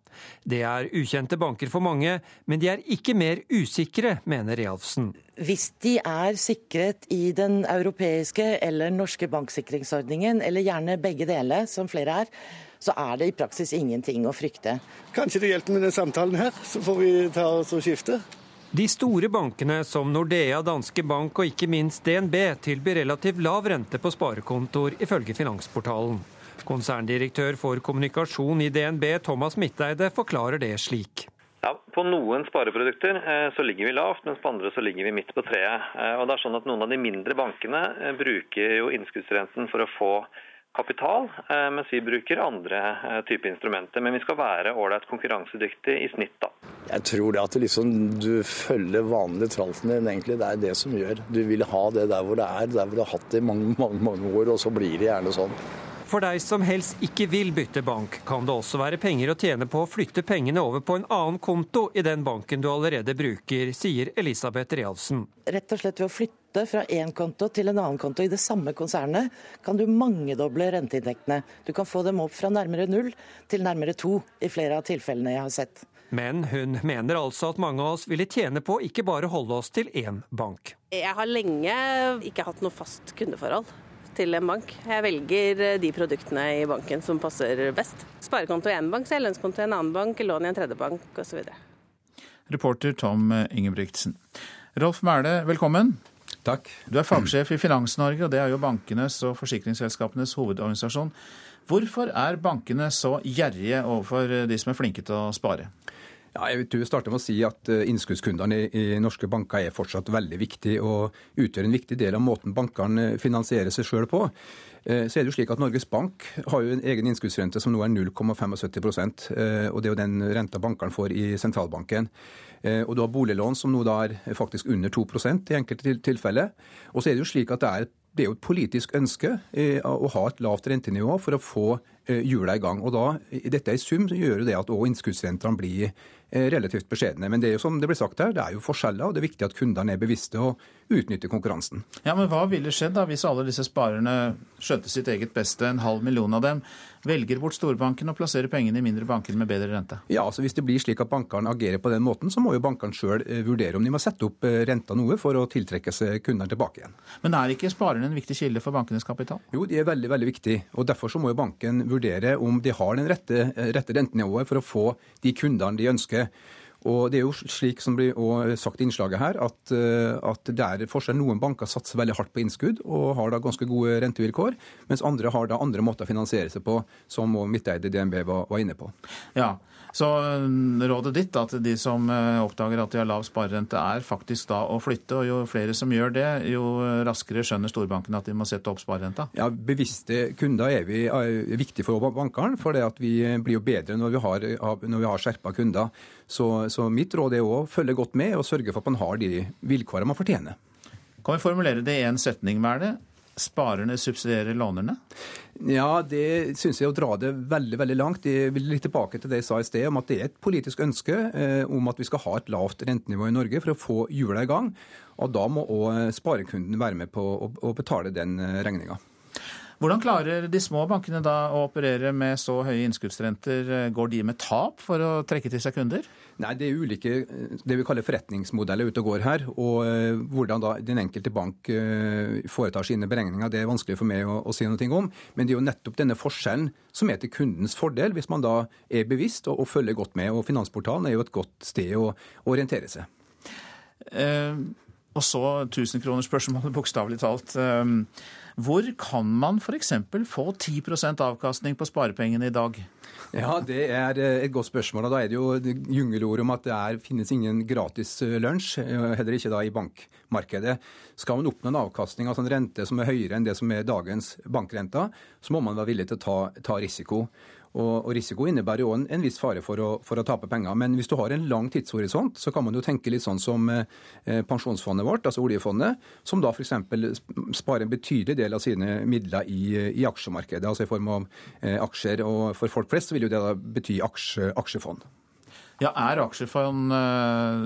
Det er ukjente banker for mange, men de er ikke mer usikre, mener Realfsen. Hvis de er sikret i den europeiske eller norske banksikringsordningen, eller gjerne begge deler, som flere er, så er det i praksis ingenting å frykte. Kanskje det hjelper med den samtalen her, så får vi ta oss og skifte. De store bankene som Nordea, Danske Bank og ikke minst DNB tilbyr relativt lav rente på sparekontoer, ifølge Finansportalen. Konserndirektør for kommunikasjon i DNB, Thomas Midteide, forklarer det slik. Ja, På noen spareprodukter eh, så ligger vi lavt, mens på andre så ligger vi midt på treet. Eh, Og det er sånn at Noen av de mindre bankene eh, bruker jo innskuddsrenten for å få kapital, mens vi bruker andre typer instrumenter. Men vi skal være ålreit konkurransedyktig i snitt, da. Jeg tror det at liksom, du følger vanlige tralten din, egentlig. Det er det som gjør. Du vil ha det der hvor det er, der hvor du har hatt det i mange, mange, mange år, og så blir det gjerne sånn. For deg som helst ikke vil bytte bank, kan det også være penger å tjene på å flytte pengene over på en annen konto i den banken du allerede bruker, sier Elisabeth Realsen. Rett og slett ved å flytte fra én konto til en annen konto i det samme konsernet, kan du mangedoble renteinntektene. Du kan få dem opp fra nærmere null til nærmere to i flere av tilfellene jeg har sett. Men hun mener altså at mange av oss ville tjene på ikke bare holde oss til én bank. Jeg har lenge ikke hatt noe fast kundeforhold til en bank. Jeg velger de produktene i banken som passer best. Sparekonto i én bank, så lønnskonto i en annen bank, lån i en tredje bank osv. Reporter Tom Ingebrigtsen. Rolf Mæhle, velkommen. Takk. Du er fagsjef i Finans-Norge, og det er jo bankenes og forsikringsselskapenes hovedorganisasjon. Hvorfor er bankene så gjerrige overfor de som er flinke til å spare? Ja, jeg vil starte med å si at Innskuddskundene i, norske banker er fortsatt veldig viktig og utgjør en viktig del av måten bankene finansierer seg sjøl på. Så er det jo slik at Norges Bank har jo en egen innskuddsrente som nå er 0,75% og Det er jo den renta bankene får i sentralbanken. Og du har boliglån som nå da er faktisk under 2% i enkelte tilfeller. Og så er det jo slik at det er det er jo et politisk ønske å ha et lavt rentenivå for å få hjula i gang. Og da, Dette i sum gjør jo det at også innskuddsrentene blir relativt beskjedne. Men det er jo som det blir sagt her, det er jo forskjeller, og det er viktig at kundene er bevisste og utnytter konkurransen. Ja, Men hva ville skjedd da hvis alle disse sparerne skjønte sitt eget beste, en halv million av dem, velger bort storbanken og plasserer pengene i mindre banker med bedre rente? Ja, altså Hvis det blir slik at bankene agerer på den måten, så må jo bankene sjøl vurdere om de må sette opp renta noe for å tiltrekke seg kundene tilbake igjen. Men er ikke sparerne en viktig kilde for bankenes kapital? Jo, de er veldig veldig viktig. og Derfor så må jo banken vurdere om de har den rette, rette rentenivået for å få de kundene de ønsker. Og det er jo slik som blir sagt i innslaget her, at, at det er forskjell. Noen banker satser veldig hardt på innskudd og har da ganske gode rentevilkår, mens andre har da andre måter å finansiere seg på, som Midteide DNB var, var inne på. Ja, så rådet ditt da, til de som oppdager at de har lav sparerente, er faktisk da å flytte. Og jo flere som gjør det, jo raskere skjønner storbankene at de må sette opp sparerenta. Ja, Bevisste kunder er, vi, er viktig for bankene, for det at vi blir jo bedre når vi har, når vi har skjerpa kunder. Så, så, mitt råd er å følge godt med og sørge for at man har de vilkårene man fortjener. Kan vi formulere det i en setning, hva er det? Sparerne subsidierer lånerne? Ja, det syns jeg å dra det veldig veldig langt. Jeg vil litt tilbake til det jeg sa i sted, om at det er et politisk ønske eh, om at vi skal ha et lavt rentenivå i Norge for å få hjula i gang. Og da må òg sparekunden være med på å, å betale den regninga. Hvordan klarer de små bankene da å operere med så høye innskuddsrenter? Går de med tap for å trekke til seg kunder? Nei, det er ulike det vi kaller forretningsmodeller ute og går her. Og hvordan da den enkelte bank foretar sine beregninger, det er vanskelig for meg å, å si noe om. Men det er jo nettopp denne forskjellen som er til kundens fordel, hvis man da er bevisst og, og følger godt med. Og Finansportalen er jo et godt sted å, å orientere seg. Eh, og så tusenkronersspørsmålet, bokstavelig talt. Eh, hvor kan man f.eks. få 10% avkastning på sparepengene i dag? Ja, Det er et godt spørsmål. og Da er det jo jungelord om at det er, finnes ingen gratis lunsj, heller ikke da i bankmarkedet. Skal man oppnå en avkastning, altså en rente som er høyere enn det som er dagens bankrenta, så må man være villig til å ta, ta risiko. Og, og risiko innebærer jo en, en viss fare for å, for å, tape penger. Men hvis du har en lang tidshorisont, så kan man jo tenke litt sånn som eh, pensjonsfondet vårt, altså oljefondet, som da f.eks. sparer en betydelig del av sine midler i, i aksjemarkedet, altså i form av eh, aksjer. Og for folk flest vil jo det da bety aksje, aksjefond. Ja, er aksjefond eh,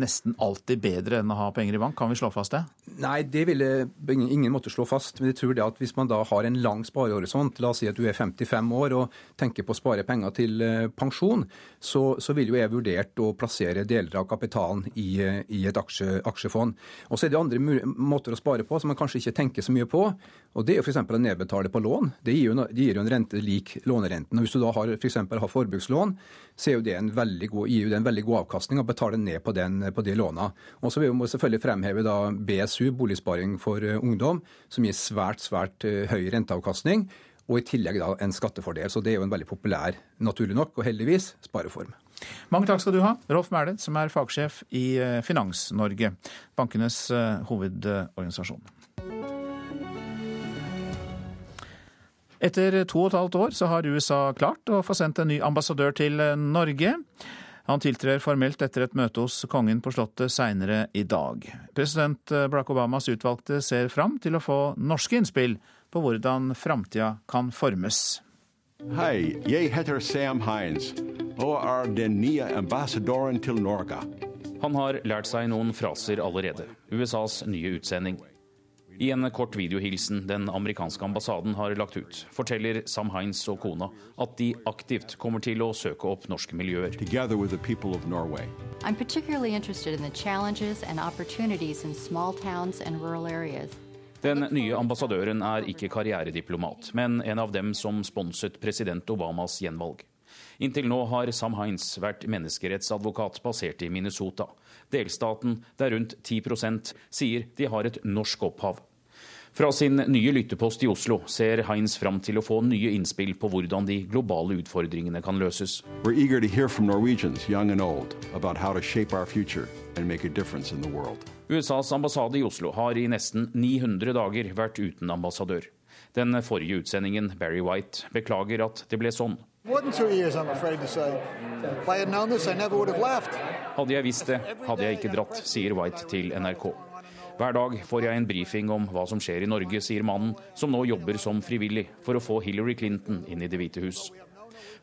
nesten alltid bedre enn å ha penger i bank? Kan vi slå fast det? Nei, det ville ingen måtte slå fast. Men jeg tror det at hvis man da har en lang sparehorisont, la oss si at du er 55 år og tenker på å spare penger til eh, pensjon, så, så vil jo jeg vurdert å plassere deler av kapitalen i, eh, i et aksje, aksjefond. Og så er det andre måter å spare på som man kanskje ikke tenker så mye på. Og Det er jo f.eks. å nedbetale på lån. Det gir, jo, det gir jo en rente lik lånerenten. Og Hvis du da f.eks. for har forbrukslån, så er jo det en veldig god, gir jo det en veldig god avkastning å betale ned på, den, på de låna. Og så vil vi selvfølgelig fremheve da BSU, boligsparing for uh, ungdom, som gir svært, svært uh, høy renteavkastning. Og i tillegg da en skattefordel. Så det er jo en veldig populær, naturlig nok, og heldigvis, spareform. Mange takk skal du ha, Rolf Mæhle, som er fagsjef i Finans-Norge, bankenes hovedorganisasjon. Etter to og et halvt år så har USA klart å få sendt en ny ambassadør til Norge. Han tiltrer formelt etter et møte hos kongen på Slottet seinere i dag. President Barack Obamas utvalgte ser fram til å få norske innspill på hvordan framtida kan formes. Hei, jeg heter Sam Hines og er den nye ambassadoren til Norge. Han har lært seg noen fraser allerede. USAs nye utsending. I en kort videohilsen den amerikanske ambassaden har lagt ut, forteller Sam Hines og kona at de aktivt kommer til å søke opp norske miljøer. Den nye ambassadøren er ikke karrierediplomat, men en av dem som sponset president Obamas gjenvalg. Inntil nå har Sam Hines vært menneskerettsadvokat basert i Minnesota delstaten der rundt 10% sier de har et norsk opphav. Fra sin nye lyttepost i Oslo ser Heinz fram til å få nye innspill på hvordan de globale utfordringene kan løses. USAs ambassade i Oslo har i nesten 900 dager vært uten ambassadør. Den forrige utsendingen, Barry White, beklager at det ble sånn. Hadde jeg visst det, hadde jeg ikke dratt, sier White til NRK. Hver dag får jeg en brifing om hva som skjer i Norge, sier mannen, som nå jobber som frivillig for å få Hillary Clinton inn i Det hvite hus.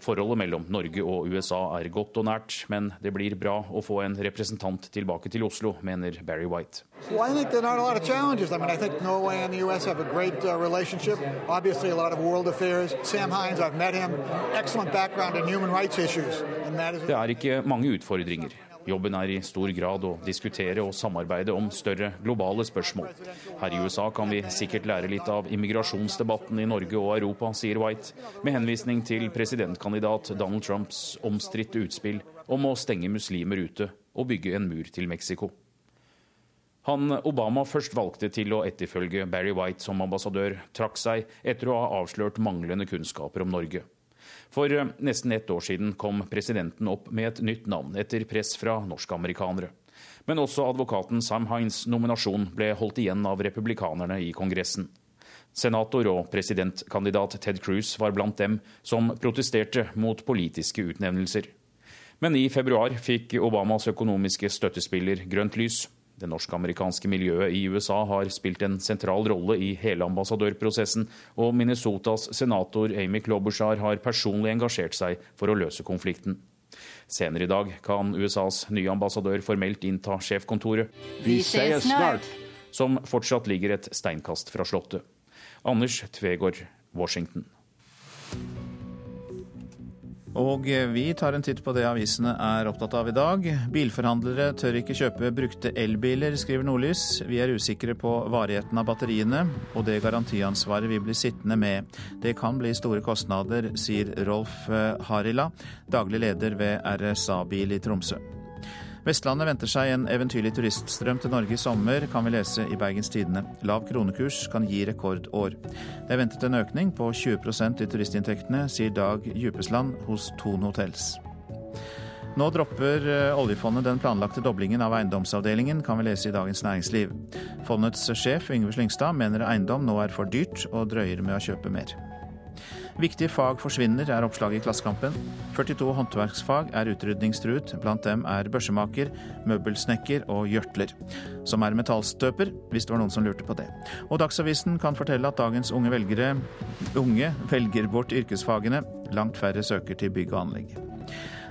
Forholdet mellom Norge og USA er godt og nært, men det blir bra å få en representant tilbake til Oslo, mener Barry White. Well, I think there are a lot of challenges. I mean, I think Norway and the U.S. have a great uh, relationship. Obviously, a lot of world affairs. Sam Hines, I've met him. Excellent background in human rights issues. Det er ikke mange utfordringer. Jobben er i stor grad å diskutere og samarbeide om større globale spørsmål. Her i USA kan vi sikkert lære litt av immigrasjonsdebatten i Norge og Europa, sier White, med henvisning til presidentkandidat Donald Trumps omstridte utspill om å stenge muslimer ute og bygge en mur til Mexico. Han Obama først valgte til å etterfølge Barry White som ambassadør, trakk seg etter å ha avslørt manglende kunnskaper om Norge. For eh, nesten ett år siden kom presidenten opp med et nytt navn etter press fra norskamerikanere. Men også advokaten Sam Hines nominasjon ble holdt igjen av republikanerne i Kongressen. Senator og presidentkandidat Ted Cruz var blant dem som protesterte mot politiske utnevnelser. Men i februar fikk Obamas økonomiske støttespiller grønt lys. Det norsk-amerikanske miljøet i USA har spilt en sentral rolle i hele ambassadørprosessen, og Minnesotas senator Amy Klobuchar har personlig engasjert seg for å løse konflikten. Senere i dag kan USAs nye ambassadør formelt innta sjefkontoret. Vi ses snart! Som fortsatt ligger et steinkast fra Slottet. Anders Tvegård, Washington. Og vi tar en titt på det avisene er opptatt av i dag. Bilforhandlere tør ikke kjøpe brukte elbiler, skriver Nordlys. Vi er usikre på varigheten av batteriene, og det garantiansvaret vi blir sittende med. Det kan bli store kostnader, sier Rolf Harila, daglig leder ved RSA Bil i Tromsø. Vestlandet venter seg en eventyrlig turiststrøm til Norge i sommer, kan vi lese i Bergens Tidende. Lav kronekurs kan gi rekordår. Det er ventet en økning på 20% i turistinntektene, sier Dag Djupesland hos Thon Hotels. Nå dropper eh, oljefondet den planlagte doblingen av eiendomsavdelingen, kan vi lese i Dagens Næringsliv. Fondets sjef Yngve Slyngstad mener eiendom nå er for dyrt, og drøyer med å kjøpe mer. Viktige fag forsvinner, er oppslaget i Klassekampen. 42 håndverksfag er utrydningstruet. Blant dem er børsemaker, møbelsnekker og gjørtler. Som er metallstøper, hvis det var noen som lurte på det. Og Dagsavisen kan fortelle at dagens unge velgere unge velger bort yrkesfagene. Langt færre søker til bygg og anlegg.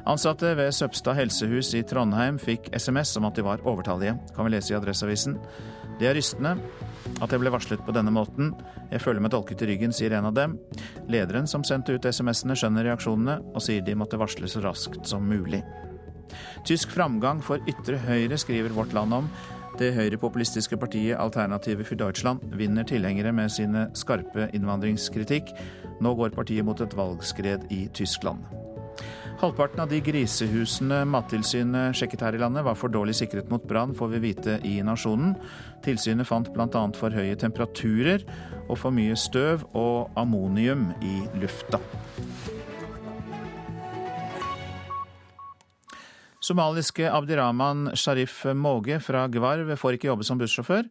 Ansatte ved Søbstad helsehus i Trondheim fikk SMS om at de var overtallige, kan vi lese i Adresseavisen. Det er rystende at jeg ble varslet på denne måten. Jeg føler meg dolket i ryggen, sier en av dem. Lederen som sendte ut SMS-ene, skjønner reaksjonene og sier de måtte varsle så raskt som mulig. Tysk framgang for ytre høyre, skriver Vårt Land om. Det høyrepopulistiske partiet Alternative for Deutschland vinner tilhengere med sine skarpe innvandringskritikk. Nå går partiet mot et valgskred i Tyskland. Halvparten av de grisehusene Mattilsynet sjekket her i landet, var for dårlig sikret mot brann, får vi vite i Nasjonen. Tilsynet fant bl.a. for høye temperaturer og for mye støv og ammonium i lufta. Somaliske Abdirahman Sharif Måge fra Gvarv får ikke jobbe som bussjåfør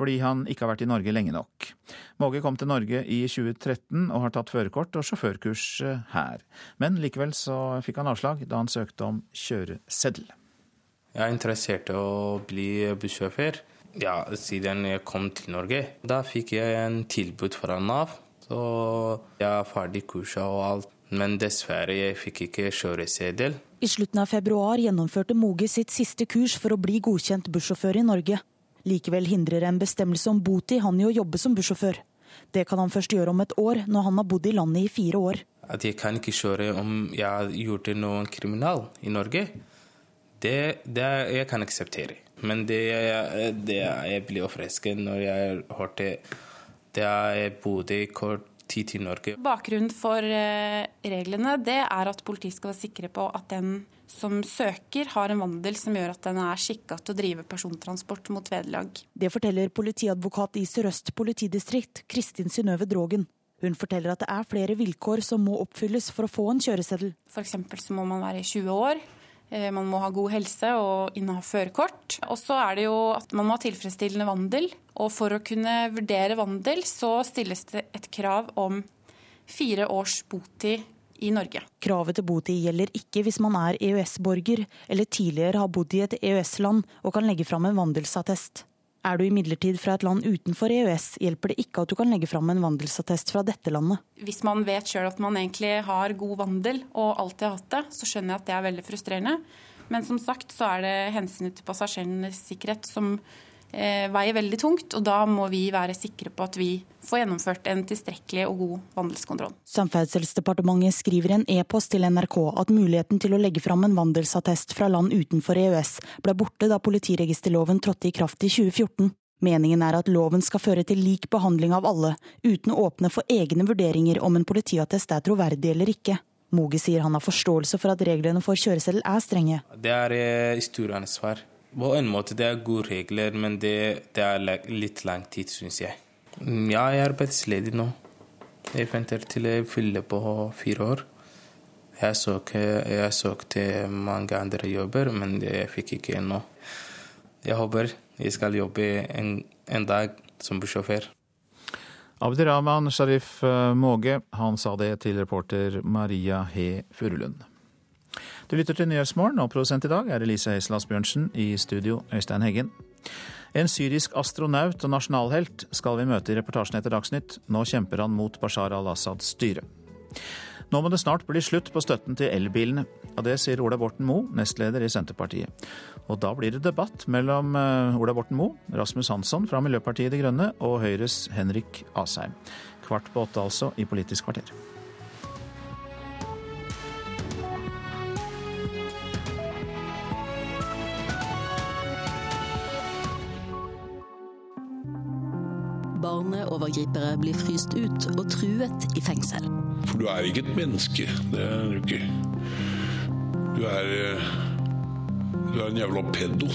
fordi han ikke har vært i Norge lenge nok. Måge kom til Norge i 2013 og har tatt førerkort og sjåførkurs eh, her. Men likevel så fikk han avslag da han søkte om kjøreseddel. Jeg er interessert i å bli bussjåfør ja, siden jeg kom til Norge. Da fikk jeg en tilbud fra Nav, så jeg er ferdig kurset og alt. Men dessverre, jeg fikk ikke kjøreseddel. I slutten av februar gjennomførte Moge sitt siste kurs for å bli godkjent bussjåfør i Norge. Likevel hindrer en bestemmelse om botid han i å jobbe som bussjåfør. Det kan han først gjøre om et år, når han har bodd i landet i fire år. At jeg kan ikke kjøre om jeg har gjort noe kriminal i Norge, det, det jeg kan akseptere. Men det, det jeg blir overrasket når jeg hørte det jeg bodde i kort tid i Norge. Bakgrunnen for eh, reglene det er at politiet skal være sikre på at den som søker, har en vandel som gjør at den er skikka til å drive persontransport mot vederlag. Det forteller politiadvokat i Sør-Øst politidistrikt, Kristin Synnøve Drogen. Hun forteller at det er flere vilkår som må oppfylles for å få en kjøreseddel. F.eks. så må man være 20 år. Eh, man må ha god helse og inneha førerkort. Og så er det jo at man må ha tilfredsstillende vandel. Og for å kunne vurdere vandel, så stilles det et krav om fire års botid i Norge. Kravet til botid gjelder ikke hvis man er EØS-borger eller tidligere har bodd i et EØS-land og kan legge fram en vandelsattest. Er du imidlertid fra et land utenfor EØS, hjelper det ikke at du kan legge fram en vandelsattest fra dette landet. Hvis man vet sjøl at man egentlig har god vandel og alltid har hatt det, så skjønner jeg at det er veldig frustrerende. Men som sagt så er det hensynet til passasjerenes sikkerhet som veier veldig tungt, og da må vi være sikre på at vi får gjennomført en tilstrekkelig og god vandelskontroll. Samferdselsdepartementet skriver i en e-post til NRK at muligheten til å legge fram en vandelsattest fra land utenfor EØS ble borte da politiregisterloven trådte i kraft i 2014. Meningen er at loven skal føre til lik behandling av alle, uten å åpne for egne vurderinger om en politiattest er troverdig eller ikke. Moge sier han har forståelse for at reglene for kjøreseddel er strenge. Det er eh, stor ansvar på en måte det er gode regler, men det, det er litt lang tid, syns jeg. Mm, ja, jeg er arbeidsledig nå. Jeg venter til jeg fyller på fire år. Jeg søkte, jeg mange andre jobber, men jeg fikk ikke ennå. Jeg håper jeg skal jobbe en, en dag som bussjåfør. Abdirahman Sharif eh, Måge, han sa det til reporter Maria He Furulund. Du lytter til Nyhetsmorgen, og produsent i dag er Elise Heisel Asbjørnsen. I studio Øystein Heggen. En syrisk astronaut og nasjonalhelt skal vi møte i reportasjen etter Dagsnytt. Nå kjemper han mot Bashar al-Assads styre. Nå må det snart bli slutt på støtten til elbilene. Og det sier Ola Borten Moe, nestleder i Senterpartiet. Og da blir det debatt mellom eh, Ola Borten Moe, Rasmus Hansson fra Miljøpartiet De Grønne og Høyres Henrik Asheim. Kvart på åtte altså i Politisk kvarter. Barneovergripere blir fryst ut og truet i fengsel. For du er ikke et menneske. Det er du ikke. Du er eh, Du er en jævla pedo.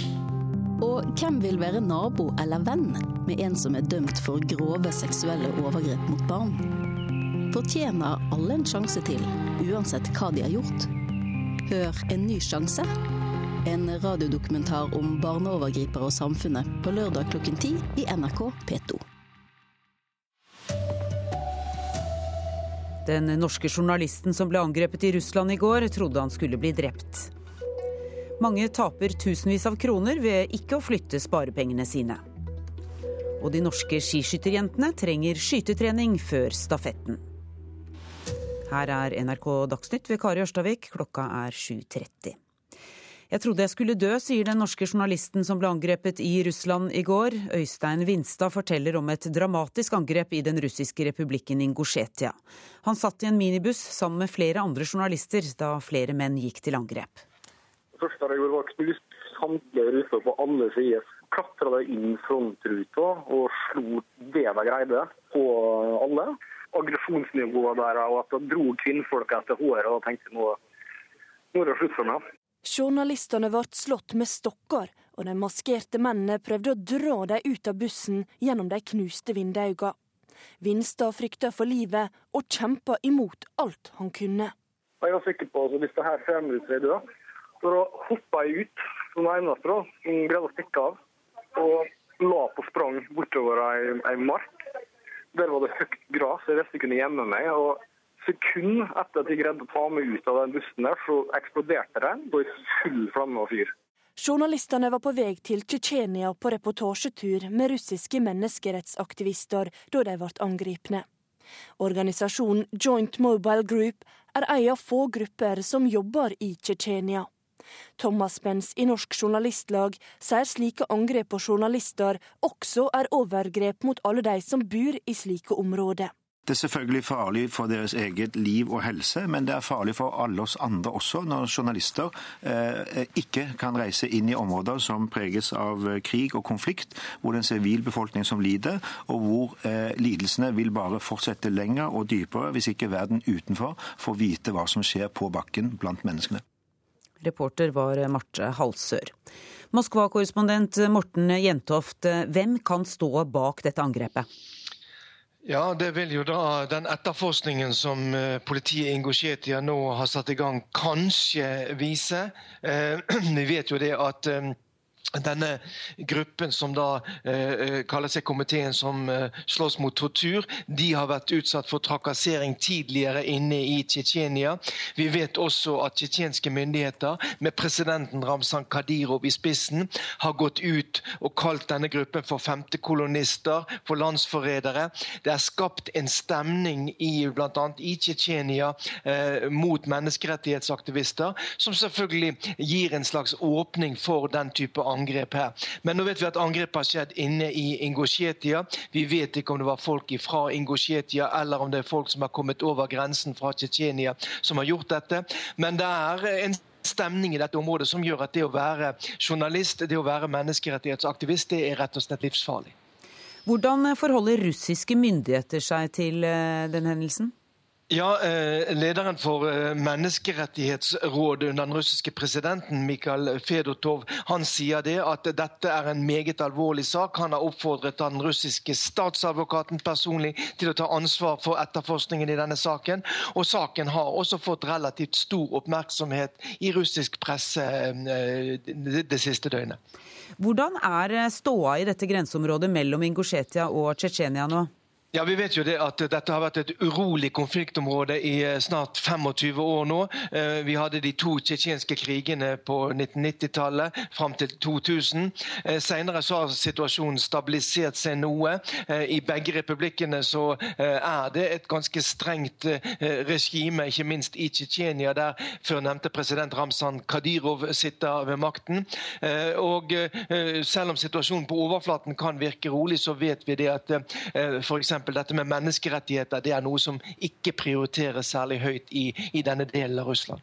Og hvem vil være nabo eller venn med en som er dømt for grove seksuelle overgrep mot barn? Fortjener alle en sjanse til, uansett hva de har gjort? Hør En ny sjanse. En radiodokumentar om barneovergripere og samfunnet på lørdag klokken ti i NRK P2. Den norske journalisten som ble angrepet i Russland i går, trodde han skulle bli drept. Mange taper tusenvis av kroner ved ikke å flytte sparepengene sine. Og de norske skiskytterjentene trenger skytetrening før stafetten. Her er NRK Dagsnytt ved Kari Ørstavik. Klokka er 7.30. Jeg trodde jeg skulle dø, sier den norske journalisten som ble angrepet i Russland i går. Øystein Vinstad forteller om et dramatisk angrep i den russiske republikken Ingusjetia. Han satt i en minibuss sammen med flere andre journalister da flere menn gikk til angrep. Det første jeg gjorde, var å knuse samtlige russere på alle sider. Klatra de inn frontruta og slo det de greide på alle. Aggresjonsnivået der og at de dro kvinnfolk etter håret og tenkte nå, nå er det slutt for meg. Journalistene ble slått med stokker, og de maskerte mennene prøvde å dra dem ut av bussen gjennom de knuste vinduene. Vinstad frykta for livet og kjempa imot alt han kunne. Jeg var sikker på at hvis det her er død, så hoppa jeg ut som eneste da, som greide å stikke av. Og la på sprang bortover ei, ei mark. Der var det høyt gress, jeg visste jeg kunne gjemme meg. og sekund etter at de greide å ta meg ut av den bussen, der, så eksploderte den på full flamme og fyr. Journalistene var på vei til Tsjetsjenia på reportasjetur med russiske menneskerettsaktivister da de ble angrepne. Organisasjonen Joint Mobile Group er en av få grupper som jobber i Tsjetsjenia. Thomas Benz i Norsk Journalistlag sier slike angrep på journalister også er overgrep mot alle de som bor i slike områder. Det er selvfølgelig farlig for deres eget liv og helse, men det er farlig for alle oss andre også når journalister eh, ikke kan reise inn i områder som preges av krig og konflikt, hvor det er en sivilbefolkning som lider, og hvor eh, lidelsene vil bare fortsette lenger og dypere hvis ikke verden utenfor får vite hva som skjer på bakken blant menneskene. Reporter var Marte Halsør. Moskva-korrespondent Morten Jentoft, hvem kan stå bak dette angrepet? Ja, Det vil jo da den etterforskningen som eh, politiet i Ingosjetia nå har satt i gang, kanskje vise. Eh, <clears throat> vi vet jo det at eh, denne gruppen som da eh, kaller seg komiteen som eh, slåss mot tortur, de har vært utsatt for trakassering tidligere inne i Tsjetsjenia. Vi vet også at tsjetsjenske myndigheter, med presidenten Ramzan Kadyrov i spissen, har gått ut og kalt denne gruppen for femtekolonister, for landsforrædere. Det er skapt en stemning i bl.a. i Tsjetsjenia eh, mot menneskerettighetsaktivister, som selvfølgelig gir en slags åpning for den type angrep angrep her. Men nå vet vi at angrepet har skjedd inne i Ingosjetia. Vi vet ikke om det var folk fra Ingosjetia eller om det er folk som har kommet over grensen fra Tsjetsjenia som har gjort dette. Men det er en stemning i dette området som gjør at det å være journalist, det å være menneskerettighetsaktivist, det er rett og slett livsfarlig. Hvordan forholder russiske myndigheter seg til eh, den hendelsen? Ja, eh, Lederen for eh, Menneskerettighetsrådet under den russiske presidenten, Mikhail Fedotov, han sier det at dette er en meget alvorlig sak. Han har oppfordret den russiske statsadvokaten personlig til å ta ansvar for etterforskningen i denne saken. Og saken har også fått relativt stor oppmerksomhet i russisk presse eh, det siste døgnet. Hvordan er ståa i dette grenseområdet mellom Ingusjetia og Tsjetsjenia nå? Ja, Vi vet jo det at dette har vært et urolig konfliktområde i eh, snart 25 år nå. Eh, vi hadde de to tsjetsjenske krigene på 1990-tallet fram til 2000. Eh, senere så har situasjonen stabilisert seg noe. I begge republikkene så er det et ganske strengt regime, ikke minst i Tsjetsjenia, der før nevnte president Ramzan Kadyrov sitter ved makten. Og selv om situasjonen på overflaten kan virke rolig, så vet vi det at f.eks dette med menneskerettigheter det er noe som ikke prioriteres særlig høyt i, i denne delen av Russland.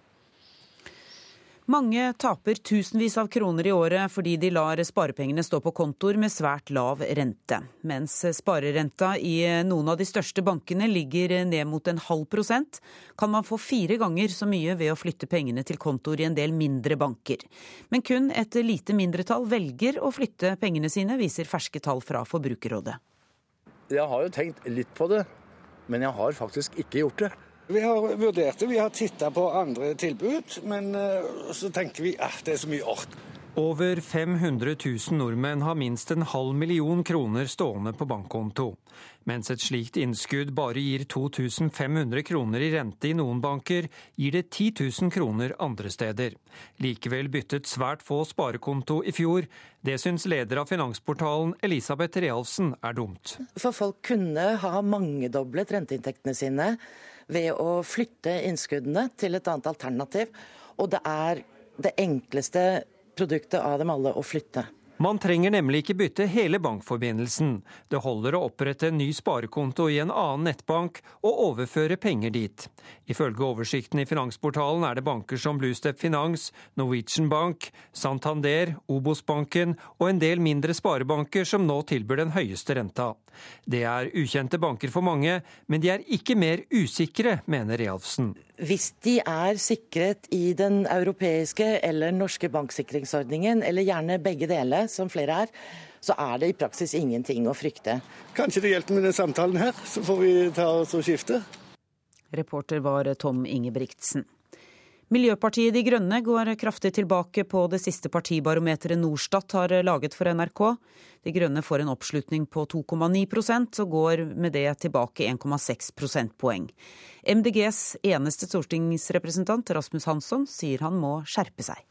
Mange taper tusenvis av kroner i året fordi de lar sparepengene stå på kontoer med svært lav rente. Mens sparerenta i noen av de største bankene ligger ned mot en halv prosent, kan man få fire ganger så mye ved å flytte pengene til kontoer i en del mindre banker. Men kun et lite mindretall velger å flytte pengene sine, viser ferske tall fra Forbrukerrådet. Jeg har jo tenkt litt på det, men jeg har faktisk ikke gjort det. Vi har vurdert det, vi har titta på andre tilbud, men uh, så tenker vi at det er så mye art. Over 500 000 nordmenn har minst en halv million kroner stående på bankkonto. Mens et slikt innskudd bare gir 2500 kroner i rente i noen banker, gir det 10 000 kroner andre steder. Likevel byttet svært få sparekonto i fjor. Det syns leder av finansportalen Elisabeth Realfsen er dumt. For folk kunne ha mangedoblet renteinntektene sine ved å flytte innskuddene til et annet alternativ. Og det er det enkleste produktet av dem alle å flytte. Man trenger nemlig ikke bytte hele bankforbindelsen. Det holder å opprette en ny sparekonto i en annen nettbank og overføre penger dit. Ifølge oversikten i Finansportalen er det banker som Bluestep Finans, Norwegian Bank, Santander, Obos-banken og en del mindre sparebanker som nå tilbyr den høyeste renta. Det er ukjente banker for mange, men de er ikke mer usikre, mener Realfsen. Hvis de er sikret i den europeiske eller norske banksikringsordningen, eller gjerne begge deler, som flere er, så er det i praksis ingenting å frykte. Kanskje det hjelper med den samtalen her, så får vi ta oss og skifte. Reporter var Tom Ingebrigtsen. Miljøpartiet De Grønne går kraftig tilbake på det siste partibarometeret Norstat har laget for NRK. De Grønne får en oppslutning på 2,9% og går med det tilbake 1,6 prosentpoeng. MDGs eneste stortingsrepresentant Rasmus Hansson sier han må skjerpe seg.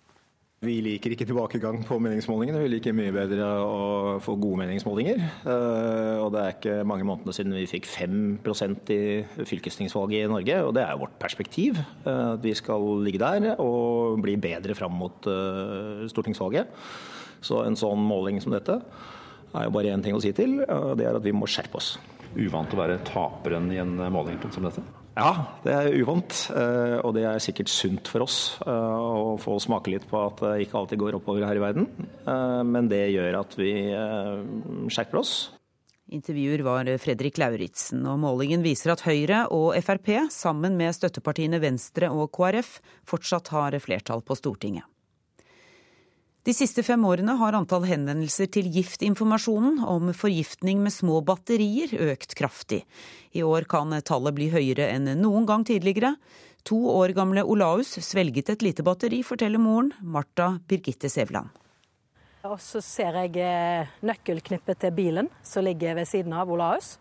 Vi liker ikke tilbakegang på meningsmålingene. Vi liker mye bedre å få gode meningsmålinger. Eh, og det er ikke mange månedene siden vi fikk 5% i fylkestingsvalget i Norge. Og det er vårt perspektiv. Eh, at vi skal ligge der og bli bedre fram mot eh, stortingsvalget. Så en sånn måling som dette er jo bare én ting å si til. og Det er at vi må skjerpe oss. Uvant å være taperen i en måling som dette? Ja, det er uvant, eh, og det er sikkert sunt for oss eh, å få smake litt på at det ikke alltid går oppover her i verden. Eh, men det gjør at vi skjerper oss. Intervjuer var Fredrik Lauritzen, og målingen viser at Høyre og Frp, sammen med støttepartiene Venstre og KrF, fortsatt har flertall på Stortinget. De siste fem årene har antall henvendelser til Giftinformasjonen om forgiftning med små batterier økt kraftig. I år kan tallet bli høyere enn noen gang tidligere. To år gamle Olaus svelget et lite batteri, forteller moren, Marta Birgitte Sævland. Og så ser jeg eh, nøkkelknippet til bilen som ligger ved siden av Olaus,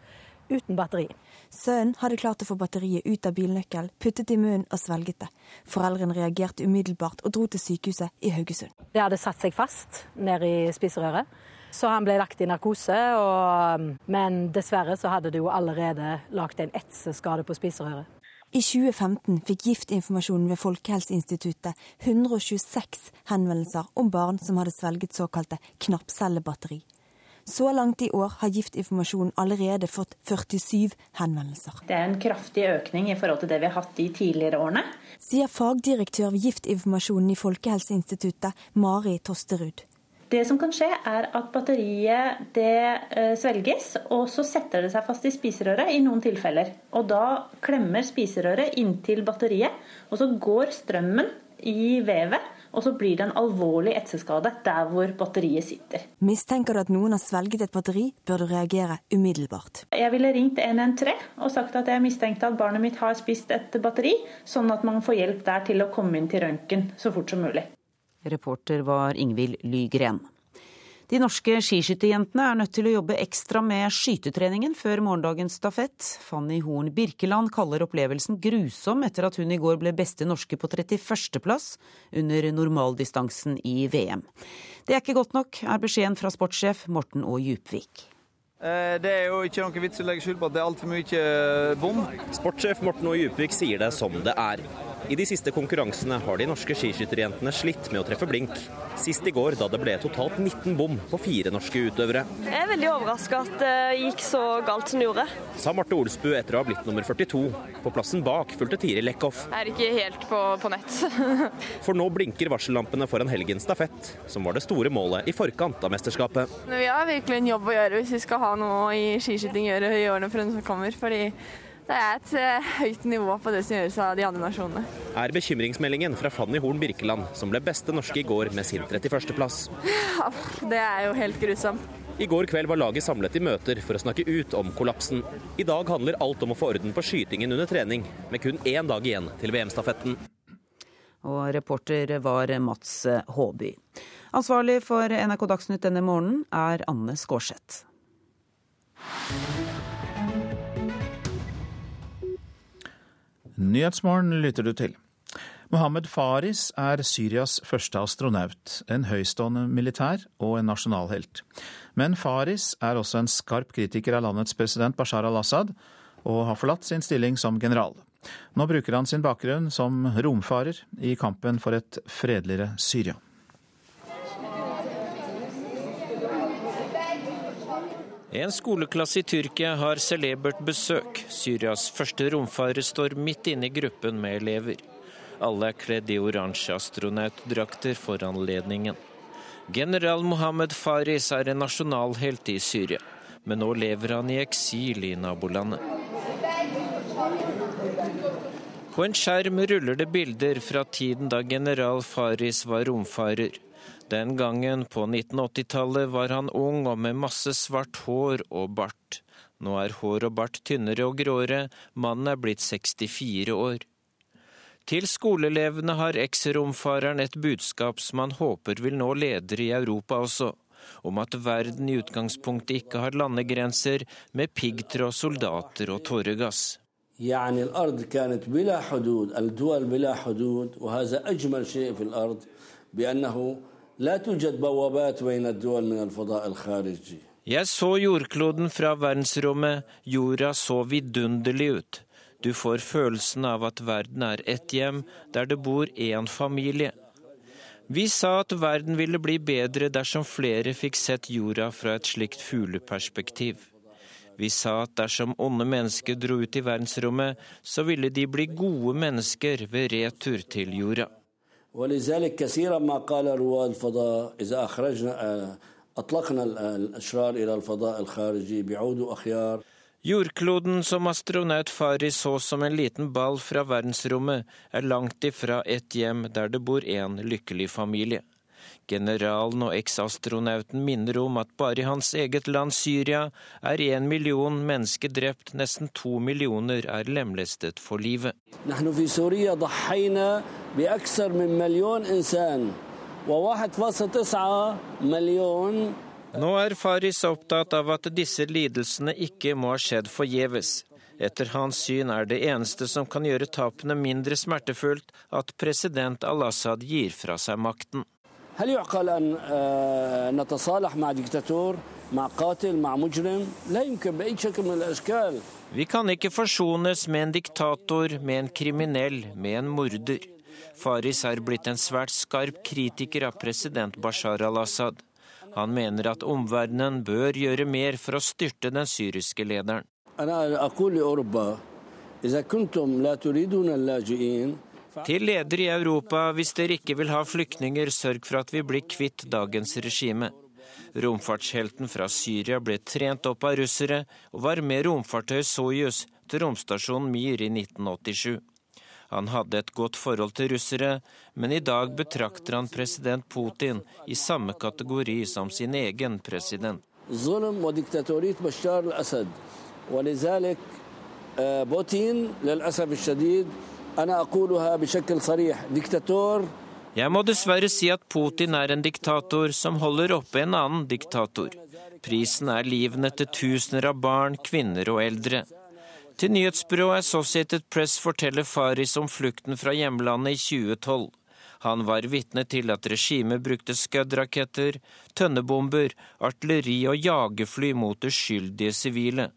uten batteri. Sønnen hadde klart å få batteriet ut av bilnøkkelen, puttet i munnen og svelget det. Foreldrene reagerte umiddelbart og dro til sykehuset i Haugesund. Det hadde satt seg fast nede i spiserøret, så han ble lagt i narkose. Og, men dessverre så hadde det jo allerede lagt en etseskade på spiserøret. I 2015 fikk Giftinformasjonen ved Folkehelseinstituttet 126 henvendelser om barn som hadde svelget såkalte knappcellebatteri. Så langt i år har Giftinformasjonen allerede fått 47 henvendelser. Det er en kraftig økning i forhold til det vi har hatt de tidligere årene. Sier fagdirektør ved Giftinformasjonen i Folkehelseinstituttet, Mari Tosterud. Det som kan skje, er at batteriet det eh, svelges, og så setter det seg fast i spiserøret i noen tilfeller. Og da klemmer spiserøret inntil batteriet, og så går strømmen i vevet og så blir det en alvorlig etseskade der hvor batteriet sitter. Mistenker du at noen har svelget et batteri, bør du reagere umiddelbart. Jeg ville ringt 113 og sagt at jeg mistenkte at barnet mitt har spist et batteri, sånn at man får hjelp der til å komme inn til røntgen så fort som mulig. Reporter var Ingvild Lygren. De norske skiskytterjentene er nødt til å jobbe ekstra med skytetreningen før morgendagens stafett. Fanny Horn Birkeland kaller opplevelsen grusom etter at hun i går ble beste norske på 31.-plass under normaldistansen i VM. Det er ikke godt nok, er beskjeden fra sportssjef Morten Å Djupvik. Eh, det er jo ikke noen vits i å legge skjul på at det er altfor mye eh, bom. Sportssjef Morten Å Djupvik sier det som det er. I de siste konkurransene har de norske skiskytterjentene slitt med å treffe blink. Sist i går, da det ble totalt 19 bom på fire norske utøvere. Jeg er veldig overraska at det gikk så galt som det gjorde. Sa Marte Olsbu etter å ha blitt nummer 42. På plassen bak fulgte Tiril Lekhoff. Jeg er ikke helt på, på nett. <laughs> For nå blinker varsellampene foran helgens stafett, som var det store målet i forkant av mesterskapet. Vi har virkelig en jobb å gjøre hvis vi skal ha noe i skiskyting å gjøre i årene som kommer. fordi det er et uh, høyt nivå på det som gjøres av de andre nasjonene. Er bekymringsmeldingen fra Fanny Horn Birkeland, som ble beste norske i går med sin 31.-plass. det er jo helt grusomt. I går kveld var laget samlet i møter for å snakke ut om kollapsen. I dag handler alt om å få orden på skytingen under trening, med kun én dag igjen til VM-stafetten. Og reporter var Mats Håby. Ansvarlig for NRK Dagsnytt denne morgenen er Anne Skårseth. Nyhetsmorgen lytter du til. Mohammed Faris er Syrias første astronaut, en høystående militær og en nasjonalhelt. Men Faris er også en skarp kritiker av landets president Bashar al-Assad, og har forlatt sin stilling som general. Nå bruker han sin bakgrunn som romfarer i kampen for et fredeligere Syria. En skoleklasse i Tyrkia har celebert besøk. Syrias første romfarer står midt inne i gruppen med elever. Alle er kledd i oransje astronautdrakter for anledningen. General Mohammed Faris er en nasjonalhelt i Syria, men nå lever han i eksil i nabolandet. På en skjerm ruller det bilder fra tiden da general Faris var romfarer. Den gangen, på 1980-tallet, var han ung og med masse svart hår og bart. Nå er hår og bart tynnere og gråere, mannen er blitt 64 år. Til skoleelevene har eks-romfareren et budskap som han håper vil nå ledere i Europa også, om at verden i utgangspunktet ikke har landegrenser med piggtråd, soldater og tåregass. يعني الأرض كانت بلا حدود الدول بلا حدود وهذا أجمل شيء في الأرض بأنه jeg så jordkloden fra verdensrommet, jorda så vidunderlig ut. Du får følelsen av at verden er ett hjem, der det bor én familie. Vi sa at verden ville bli bedre dersom flere fikk sett jorda fra et slikt fugleperspektiv. Vi sa at dersom onde mennesker dro ut i verdensrommet, så ville de bli gode mennesker ved retur til jorda. ولذلك كثيرا ما قال رواد الفضاء إذا أخرجنا أطلقنا الأشرار إلى الفضاء الخارجي بيعودوا أخيار Jordkloden som astronaut Fari så som en liten ball fra verdensrommet, er langt ifra et hjem der det bor en lykkelig familie. Generalen og eks-astronauten minner om at bare i hans eget land Syria er én million mennesker drept, nesten to millioner er lemlestet for livet. Nå er Faris opptatt av at disse lidelsene ikke må ha skjedd forgjeves. Etter hans syn er det eneste som kan gjøre tapene mindre smertefullt, at president al-Assad gir fra seg makten. Vi kan ikke forsones med en diktator, med en kriminell, med en morder. Faris er blitt en svært skarp kritiker av president Bashar al-Assad. Han mener at omverdenen bør gjøre mer for å styrte den syriske lederen. Til leder i Europa, hvis dere ikke vil ha flyktninger, sørg for at vi blir kvitt dagens regime. Romfartshelten fra Syria ble trent opp av russere og var med romfartøy Soyuz til romstasjonen Mir i 1987. Han hadde et godt forhold til russere, men i dag betrakter han president Putin i samme kategori som sin egen president. Jeg må dessverre si at Putin er en diktator som holder oppe en annen diktator. Prisen er livene til tusener av barn, kvinner og eldre. Til nyhetsbyrået Associated Press forteller Faris om flukten fra hjemlandet i 2012. Han var vitne til at regimet brukte Scud-raketter, tønnebomber, artilleri og jagerfly mot uskyldige sivile.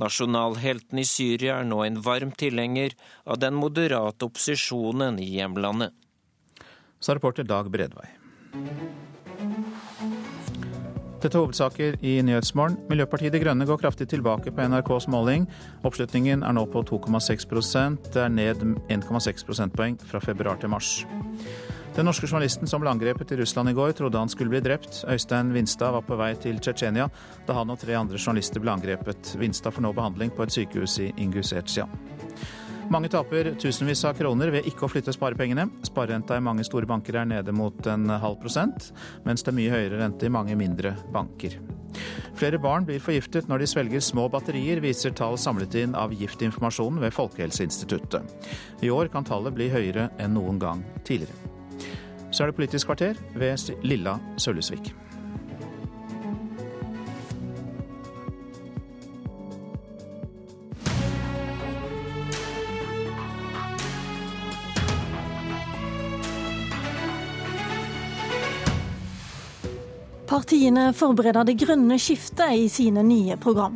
Nasjonalhelten i Syria er nå en varm tilhenger av den moderate opposisjonen i hjemlandet. Sa reporter Dag Bredvei. Dette er hovedsaker i Nyhetsmorgen. Miljøpartiet De Grønne går kraftig tilbake på NRKs måling. Oppslutningen er nå på 2,6 Det er ned 1,6 prosentpoeng fra februar til mars. Den norske journalisten som ble angrepet i Russland i går, trodde han skulle bli drept. Øystein Vinstad var på vei til Tsjetsjenia da han og tre andre journalister ble angrepet. Vinstad får nå behandling på et sykehus i Ingusetsja. Mange taper tusenvis av kroner ved ikke å flytte sparepengene. Sparerenta i mange store banker er nede mot en halv prosent, mens det er mye høyere rente i mange mindre banker. Flere barn blir forgiftet når de svelger små batterier, viser tall samlet inn av Giftinformasjonen ved Folkehelseinstituttet. I år kan tallet bli høyere enn noen gang tidligere. Så er det Politisk kvarter ved Lilla Sølhusvik. Partiene forbereder det grønne skiftet i sine nye program.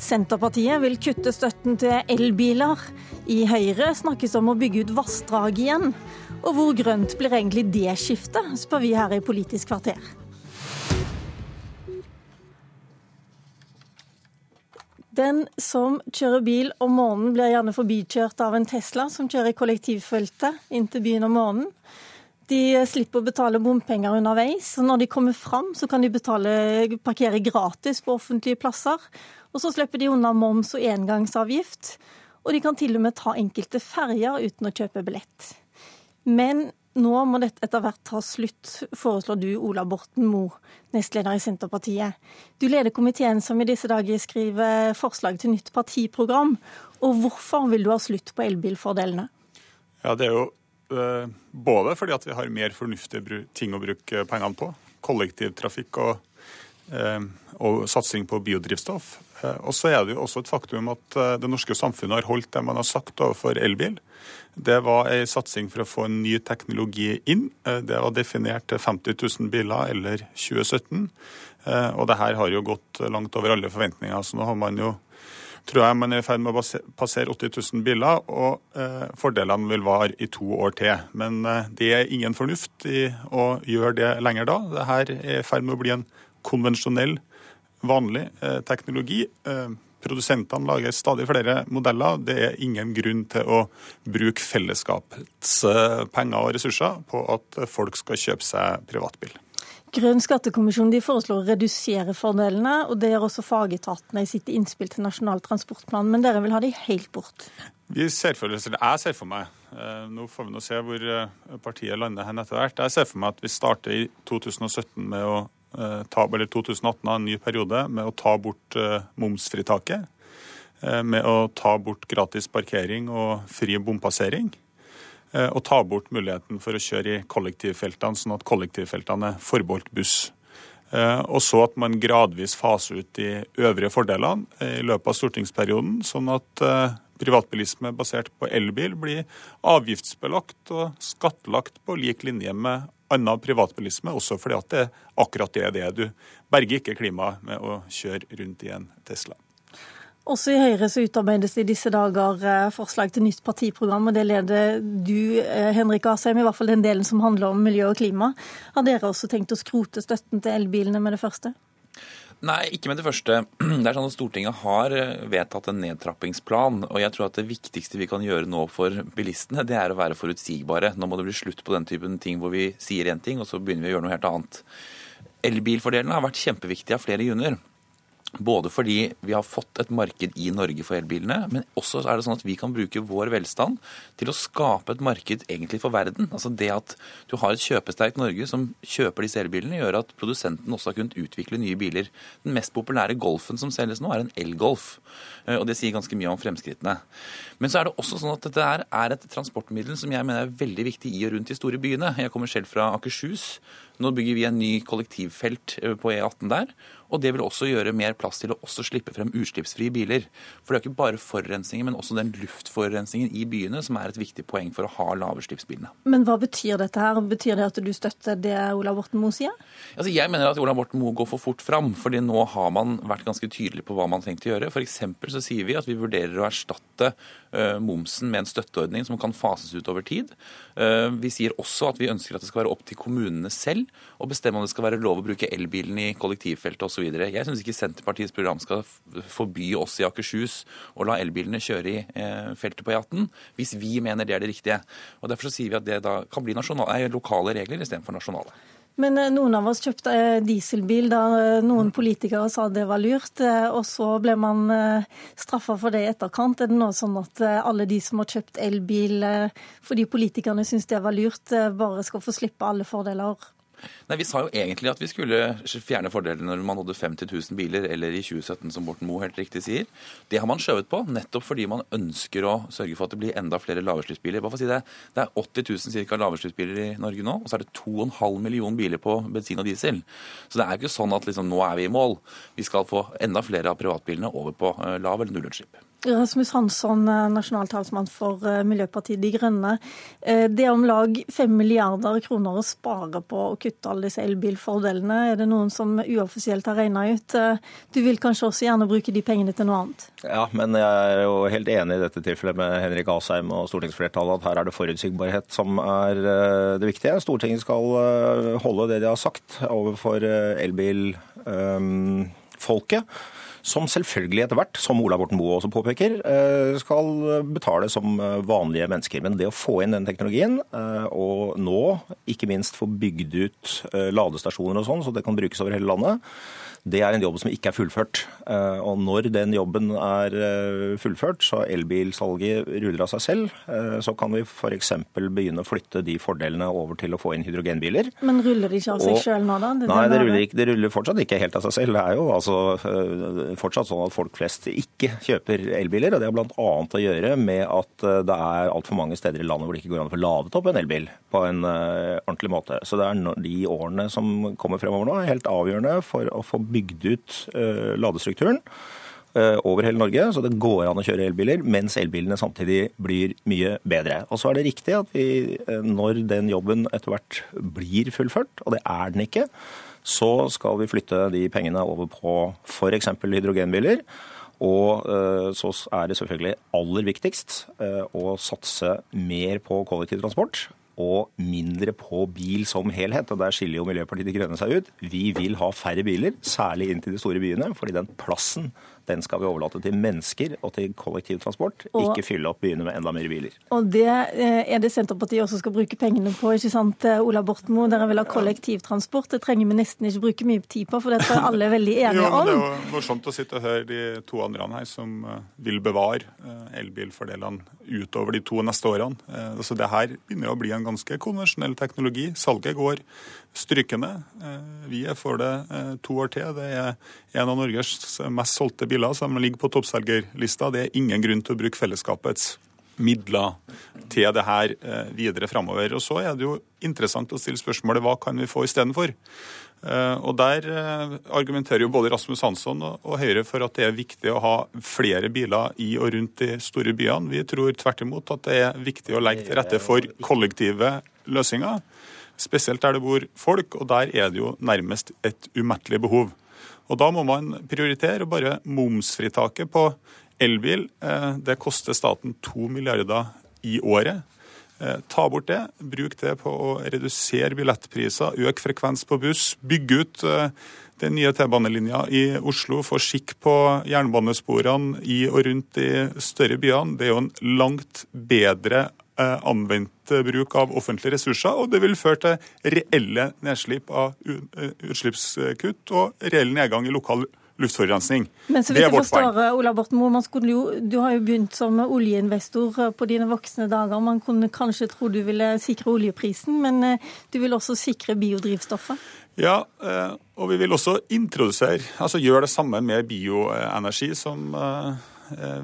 Senterpartiet vil kutte støtten til elbiler. I Høyre snakkes om å bygge ut vassdrag igjen. Og hvor grønt blir egentlig det skiftet, spør vi her i Politisk kvarter. Den som kjører bil om morgenen, blir gjerne forbikjørt av en Tesla som kjører i kollektivfeltet inn til byen om morgenen. De slipper å betale bompenger underveis. og Når de kommer fram, så kan de betale, parkere gratis på offentlige plasser. Og så slipper de unna moms og engangsavgift. Og de kan til og med ta enkelte ferjer uten å kjøpe billett. Men nå må dette etter hvert ta slutt, foreslår du, Ola Borten Moe, nestleder i Senterpartiet. Du leder komiteen som i disse dager skriver forslag til nytt partiprogram. Og hvorfor vil du ha slutt på elbilfordelene? Ja, Det er jo både fordi at vi har mer fornuftige ting å bruke pengene på, kollektivtrafikk og, eh, og satsing på biodrivstoff. Eh, og så er det jo også et faktum at det norske samfunnet har holdt det man har sagt overfor elbil. Det var ei satsing for å få en ny teknologi inn. Det var definert til 50 000 biler eller 2017. Og det her har jo gått langt over alle forventninger. Så nå har man jo tror jeg man er i ferd med å passere 80 000 biler, og eh, fordelene vil vare i to år til. Men eh, det er ingen fornuft i å gjøre det lenger da. Dette er i ferd med å bli en konvensjonell, vanlig eh, teknologi. Produsentene lager stadig flere modeller. Det er ingen grunn til å bruke fellesskapets penger og ressurser på at folk skal kjøpe seg privatbil. Grønn skattekommisjon de foreslår å redusere fordelene, og det gjør også fagetatene i sitt innspill til Nasjonal transportplan. Men dere vil ha de helt bort? Vi ser for eller Jeg ser for meg, eh, nå får vi nå se hvor eh, partiet lander hen etter hvert. Jeg ser for meg at vi starter i 2017 med å eh, ta, eller 2018 en ny periode med å ta bort momsfritaket. Med å ta bort gratis parkering og fri bompassering. Eh, og ta bort muligheten for å kjøre i kollektivfeltene, sånn at kollektivfeltene er forbeholdt buss. Eh, og så at man gradvis faser ut de øvrige fordelene eh, i løpet av stortingsperioden, sånn at privatbilisme basert på elbil blir avgiftsbelagt og skattlagt på lik linje med annen privatbilisme, også fordi at det akkurat det er. Du berger ikke klimaet med å kjøre rundt i en Tesla. Også i Høyre så utarbeides det i disse dager eh, forslag til nytt partiprogram, og det leder du, eh, Henrik Asheim, i hvert fall den delen som handler om miljø og klima. Har dere også tenkt å skrote støtten til elbilene med det første? Nei, ikke med det første. <clears throat> Det er sånn at Stortinget har eh, vedtatt en nedtrappingsplan. og jeg tror at Det viktigste vi kan gjøre nå for bilistene, det er å være forutsigbare. Nå må det bli slutt på den typen ting hvor vi sier én ting, og så begynner vi å gjøre noe helt annet. Elbilfordelene har vært kjempeviktige av flere grunner. Både fordi vi har fått et marked i Norge for elbilene, men også er det sånn at vi kan bruke vår velstand til å skape et marked egentlig for verden. Altså Det at du har et kjøpesterkt Norge som kjøper disse elbilene, gjør at produsenten også har kunnet utvikle nye biler. Den mest populære Golfen som selges nå, er en elgolf. Eh, og det sier ganske mye om fremskrittene. Men så er det også sånn at dette er et transportmiddel som jeg mener er veldig viktig i og rundt de store byene. Jeg kommer selv fra Akershus. Nå bygger vi en ny kollektivfelt eh, på E18 der. Og det vil også gjøre mer plass til å også slippe frem utslippsfrie biler. For det er ikke bare forurensningen, men også den luftforurensningen i byene som er et viktig poeng for å ha lavutslippsbilene. Men hva betyr dette her? Betyr det at du støtter det Ola Borten Moe sier? Altså, jeg mener at Ola Borten Moe går for fort fram, fordi nå har man vært ganske tydelig på hva man tenkte å gjøre. F.eks. så sier vi at vi vurderer å erstatte uh, momsen med en støtteordning som kan fases ut over tid. Uh, vi sier også at vi ønsker at det skal være opp til kommunene selv å bestemme om det skal være lov å bruke elbilen i kollektivfeltet osv. Jeg syns ikke Senterpartiets program skal forby oss i Akershus å la elbilene kjøre i eh, feltet på E18, hvis vi mener det er det riktige. Og Derfor så sier vi at det da kan bli lokale regler istedenfor nasjonale. Men eh, noen av oss kjøpte eh, dieselbil da noen politikere sa det var lurt, og så ble man straffa for det i etterkant. Er det nå sånn at alle de som har kjøpt elbil fordi politikerne syns det var lurt, bare skal få slippe alle fordeler? Nei, Vi sa jo egentlig at vi skulle fjerne fordelene når man nådde 50 000 biler, eller i 2017, som Borten Moe helt riktig sier. Det har man skjøvet på, nettopp fordi man ønsker å sørge for at det blir enda flere lavutslippsbiler. Bare for å si Det det er 80 000 cirka lavutslippsbiler i Norge nå, og så er det 2,5 million biler på bensin og diesel. Så det er jo ikke sånn at liksom, nå er vi i mål. Vi skal få enda flere av privatbilene over på eh, lav- eller nullutslipp. Rasmus Hansson, nasjonaltalsmann nasjonal talsmann for eh, Miljøpartiet De Grønne. Eh, det er om lag 5 milliarder kroner å spare på å kutte alle disse elbilfordelene. Er det noen som uoffisielt har regna ut? Du vil kanskje også gjerne bruke de pengene til noe annet? Ja, men jeg er jo helt enig i dette tilfellet med Henrik Asheim og stortingsflertallet at her er det forutsigbarhet som er det viktige. Stortinget skal holde det de har sagt overfor elbilfolket som selvfølgelig etter hvert, som Ola Borten Moe også påpeker, eh, skal betale som eh, vanlige mennesker. Men det å få inn den teknologien, eh, og nå ikke minst få bygd ut ladestasjoner og sånn, så det kan brukes over hele landet, det er en jobb som ikke er fullført. Eh, og når den jobben er eh, fullført, så elbilsalget ruller av seg selv, eh, så kan vi f.eks. begynne å flytte de fordelene over til å få inn hydrogenbiler. Men ruller de ikke av seg sjøl nå, da? Det nei, det ruller, ikke, det ruller, fortsatt ikke helt av seg selv. Det er jo altså fortsatt sånn at folk flest ikke kjøper elbiler. og Det har bl.a. å gjøre med at det er altfor mange steder i landet hvor det ikke går an å få ladet opp en elbil på en ordentlig måte. Så det er de årene som kommer fremover nå, helt avgjørende for å få bygd ut uh, ladestrukturen uh, over hele Norge, så det går an å kjøre elbiler, mens elbilene samtidig blir mye bedre. Og så er det riktig at vi, uh, når den jobben etter hvert blir fullført, og det er den ikke, så skal vi flytte de pengene over på f.eks. hydrogenbiler. Og så er det selvfølgelig aller viktigst å satse mer på kollektivtransport og mindre på bil som helhet. og Der skiller jo Miljøpartiet De Grønne seg ut. Vi vil ha færre biler, særlig inn til de store byene, fordi den plassen den skal vi overlate til mennesker og til kollektivtransport, og, ikke fylle opp byene med enda mer biler. Og det eh, er det Senterpartiet også skal bruke pengene på, ikke sant eh, Ola Bortmo? Dere vil ha kollektivtransport. Det trenger vi nesten ikke bruke mye tid på, for det tror jeg alle er veldig <laughs> enige om. det er jo morsomt å sitte og høre de to andre her som eh, vil bevare elbilfordelene utover de to neste årene. Så det her begynner å bli en ganske konvensjonell teknologi. Salget går strykende. Vi er for det to år til. Det er en av Norges mest solgte biler som ligger på toppselgerlista. Det er ingen grunn til å bruke fellesskapets midler til det her eh, videre framover. Og så er det jo interessant å stille spørsmålet hva kan vi få istedenfor? Eh, og Der eh, argumenterer jo både Rasmus Hansson og Høyre for at det er viktig å ha flere biler i og rundt de store byene. Vi tror tvert imot at det er viktig å legge til rette for kollektive løsninger. Spesielt der det bor folk, og der er det jo nærmest et umettelig behov. Og Da må man prioritere. Bare momsfritaket på elbil eh, det koster staten to milliarder i året. Eh, ta bort det. Bruk det på å redusere billettpriser, øke frekvens på buss, bygge ut eh, den nye T-banelinja i Oslo, få skikk på jernbanesporene i og rundt de større byene. Det er jo en langt bedre anvendt bruk av offentlige ressurser, og det vil føre til reelle nedslipp av eh, utslippskutt og reell nedgang i lokal luftforurensning. Men så vidt jeg forstår, Ola Borten Moe, Du har jo begynt som oljeinvestor på dine voksne dager. Man kunne kanskje tro du ville sikre oljeprisen, men eh, du vil også sikre biodrivstoffet? Ja, og vi vil også introdusere, altså gjøre det samme med bioenergi som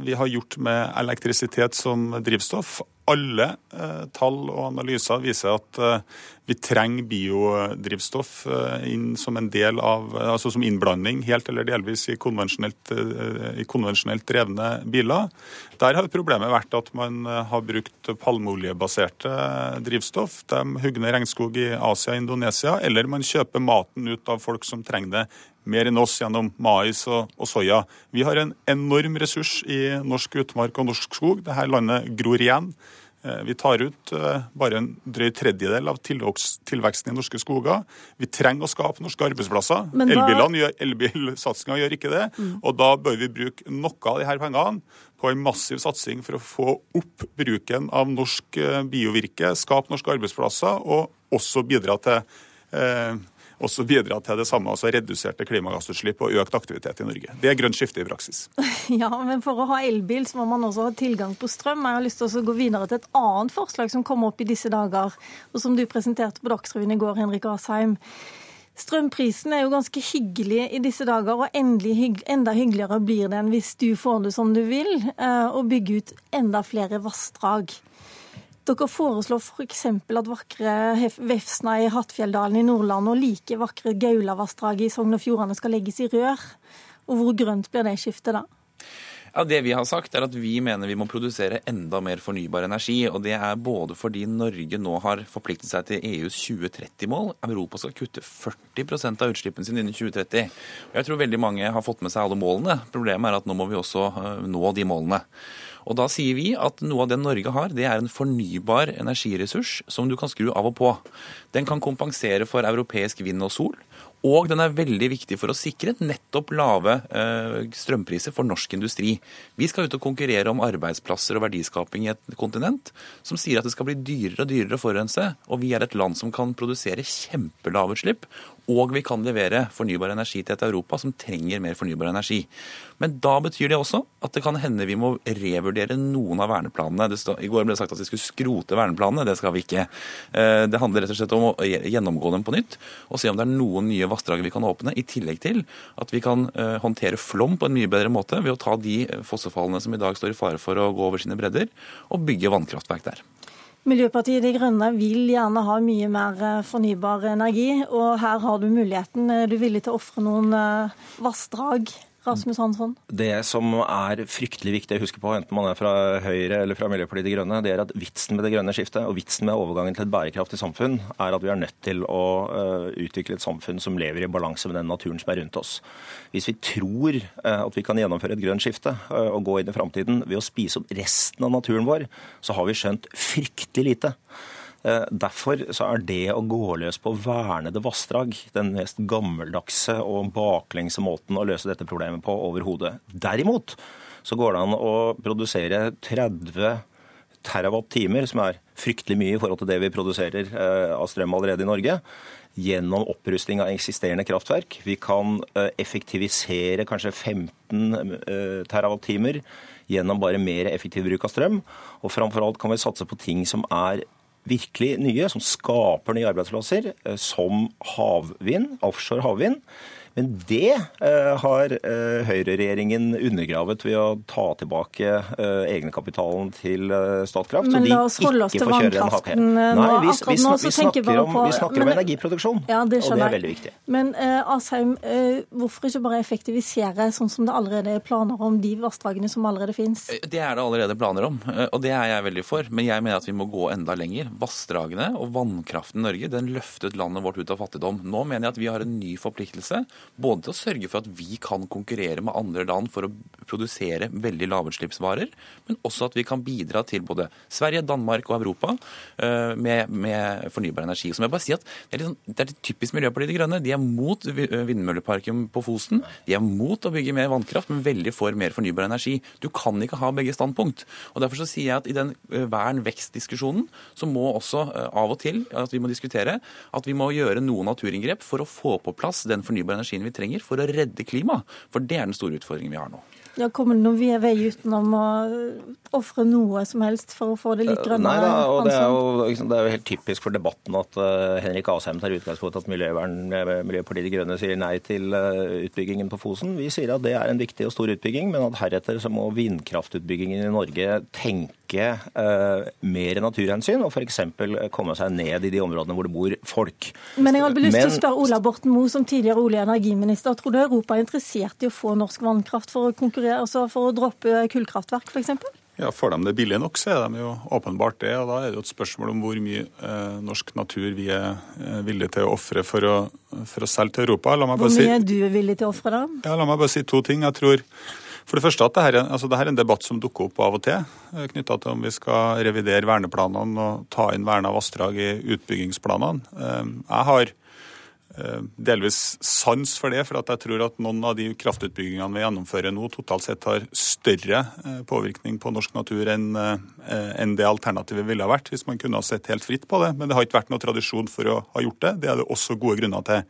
vi har gjort med elektrisitet som drivstoff alle eh, tall og analyser viser at eh, vi trenger biodrivstoff eh, inn som en del av, altså som innblanding helt eller delvis i konvensjonelt, i konvensjonelt drevne biler. Der har problemet vært at man har brukt palmeoljebaserte drivstoff. De hugger ned regnskog i Asia og Indonesia, eller man kjøper maten ut av folk som trenger det mer enn oss gjennom mais og, og, soya. Vi har en enorm ressurs i norsk utmark og norsk skog. Dette landet gror igjen. Eh, vi tar ut eh, bare en drøy tredjedel av tilveksten i norske skoger. Vi trenger å skape norske arbeidsplasser. Da... Elbilsatsinga gjør ikke det. Mm. Og da bør vi bruke noe av disse pengene på en massiv satsing for å få opp bruken av norsk eh, biovirke, skape norske arbeidsplasser og også bidra til eh, også bidra til det samme, altså reduserte klimagassutslipp og økt aktivitet i Norge. Det er grønt skifte i praksis. <laughs> Ja, men for å ha elbil så må man også ha tilgang på strøm. Jeg har lyst til å gå videre til et annet forslag som kommer opp i disse dager, og som du presenterte på Dagsrevyen i går, Henrik Asheim. Strømprisen er jo ganske hyggelig i disse dager, og hygg, enda hyggeligere blir den hvis du får det som du vil, eh, og bygger ut enda flere vassdrag. Dere foreslår f.eks. at vakre Vefsna i Hattfjelldalen i Nordland og like vakre Gaulavassdraget i Sogn og Fjordane skal legges i rør. Og hvor grønt blir det skiftet da? Ja, Det vi har sagt, er at vi mener vi må produsere enda mer fornybar energi. og Det er både fordi Norge nå har forpliktet seg til EUs 2030-mål. Europa skal kutte 40 av utslippene sine innen 2030. Og Jeg tror veldig mange har fått med seg alle målene. Problemet er at nå må vi også eh, nå de målene. Og Da sier vi at noe av det Norge har, det er en fornybar energiressurs som du kan skru av og på. Den kan kompensere for europeisk vind og sol. Og den er veldig viktig for å sikre nettopp lave eh, strømpriser for norsk industri. Vi skal ut og konkurrere om arbeidsplasser og verdiskaping i et kontinent som sier at det skal bli dyrere og dyrere å forurense. Og vi er et land som kan produsere kjempelavutslipp og vi kan levere fornybar energi til et Europa som trenger mer fornybar energi. Men da betyr det også at det kan hende vi må revurdere noen av verneplanene. Stod, I går ble det sagt at vi skulle skrote verneplanene. Det skal vi ikke. Eh, det handler rett og slett om å gjennomgå dem på nytt og se om det er noen nye vassdrag vi kan åpne, i tillegg til at vi kan eh, håndtere flom på en mye bedre måte ved å ta de fossefallene som i dag står i fare for å gå over sine bredder, og bygge vannkraftverk der. Miljøpartiet De Grønne vil gjerne ha mye mer eh, fornybar energi, og her har du muligheten. Er du villig til å ofre noen eh, vassdrag Rasmus Hansson? Det som er fryktelig viktig å huske på, enten man er fra Høyre eller fra Miljøpartiet De Grønne, det er at vitsen med det grønne skiftet og vitsen med overgangen til et bærekraftig samfunn, er at vi er nødt til å uh, utvikle et samfunn som lever i balanse med den naturen som er rundt oss. Hvis vi tror uh, at vi kan gjennomføre et grønt skifte uh, og gå inn i framtiden ved å spise opp resten av naturen vår, så har vi skjønt fryktelig lite. Eh, derfor så er det å gå løs på vernede vassdrag den mest gammeldagse og baklengse måten å løse dette problemet på overhodet. Derimot så går det an å produsere 30 terawatt-timer, som er fryktelig mye i forhold til det vi produserer eh, av strøm allerede i Norge, gjennom opprusting av eksisterende kraftverk. Vi kan eh, effektivisere kanskje 15 terawatt-timer gjennom bare mer effektiv bruk av strøm. Og framfor alt kan vi satse på ting som er virkelig nye, som skaper nye arbeidsplasser, eh, som havvind, offshore havvind. Men det eh, har eh, høyreregjeringen undergravet ved å ta tilbake eh, egenkapitalen til Statkraft. Men la oss holde oss til vannkraften nå. Vi, vi, Akkurat nå så tenker vi bare på Vi snakker men, om energiproduksjon, ja, det og det er veldig viktig. Men uh, Asheim, uh, hvorfor ikke bare effektivisere sånn som det allerede er planer om de vassdragene som allerede finnes? Det er det allerede planer om, og det er jeg veldig for. Men jeg mener at vi må gå enda lenger. Vassdragene og vannkraften i Norge den løftet landet vårt ut av fattigdom. Nå mener jeg at vi har en ny forpliktelse både til å sørge for at vi kan konkurrere med andre land for å produsere veldig lavutslippsvarer, men også at vi kan bidra til både Sverige, Danmark og Europa eh, med, med fornybar energi. Så må jeg bare si at Det er sånn, det er typisk Miljøpartiet De Grønne. De er mot vindmølleparken på Fosen. De er mot å bygge mer vannkraft, men veldig for mer fornybar energi. Du kan ikke ha begge standpunkt. Og Derfor så sier jeg at i den eh, vern-vekst-diskusjonen så må også eh, av og til at vi må diskutere at vi må gjøre noen naturinngrep for å få på plass den fornybare energien vi trenger for å redde klimaet. For det er den store utfordringen vi har nå. Ja, Kommer det noen vei utenom å ofre noe som helst for å få det litt grønnere? Nei da, og det er, jo, det er jo helt typisk for debatten at uh, Henrik Asheim tar utgangspunkt i at Miljøvern, Miljøpartiet De Grønne sier nei til uh, utbyggingen på Fosen. Vi sier at det er en viktig og stor utbygging, men at heretter så må vindkraftutbyggingen i Norge tenke uh, mer naturhensyn og f.eks. komme seg ned i de områdene hvor det bor folk. Men jeg hadde lyst til å spørre Ola Borten Moe, som tidligere olje- og energiminister. Tror du Europa er interessert i å få norsk vannkraft for å konkurrere, altså for å droppe kullkraftverk f.eks.? Ja, Får de det billig nok, så er de jo åpenbart det. og Da er det jo et spørsmål om hvor mye eh, norsk natur vi er eh, villige til å ofre for, for, å selge til Europa. hvor mye si, er du villig til å ofre, da? Ja, La meg bare si to ting. Jeg tror for det første at dette, altså dette er en debatt som dukker opp av og til, eh, knytta til om vi skal revidere verneplanene og ta inn verna vassdrag i utbyggingsplanene. Eh, jeg har eh, delvis sans for det. For jeg tror at noen av de kraftutbyggingene vi gjennomfører nå, totalt sett har større eh, påvirkning på norsk natur enn det alternativet ville ha vært hvis man kunne ha sett helt fritt på det. Men det har ikke vært noe tradisjon for å ha gjort det. Det er det også gode grunner til.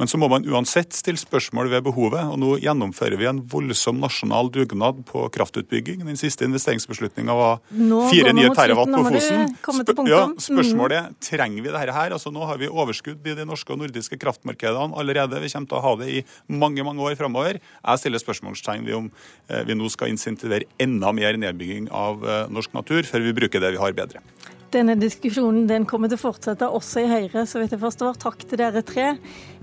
Men så må man uansett stille spørsmål ved behovet. og Nå gjennomfører vi en voldsom nasjonal dugnad på kraftutbygging. Den siste investeringsbeslutninga var fire nye terawatt på Fosen. Spør ja, spørsmålet er trenger vi dette her. Altså, nå har vi overskudd i de norske og nordiske kraftmarkedene allerede. Vi kommer til å ha det i mange mange år framover. Jeg stiller spørsmålstegn ved om eh, vi nå skal insentivere enda mer nedbygging av eh, norsk natur, før vi bruker det vi har bedre. Denne diskusjonen den kommer til å fortsette også i Høyre, så vidt jeg forstår. Takk til dere tre.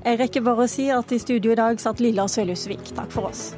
Jeg rekker bare å si at i studio i dag satt Lilla Sølhusvik. Takk for oss.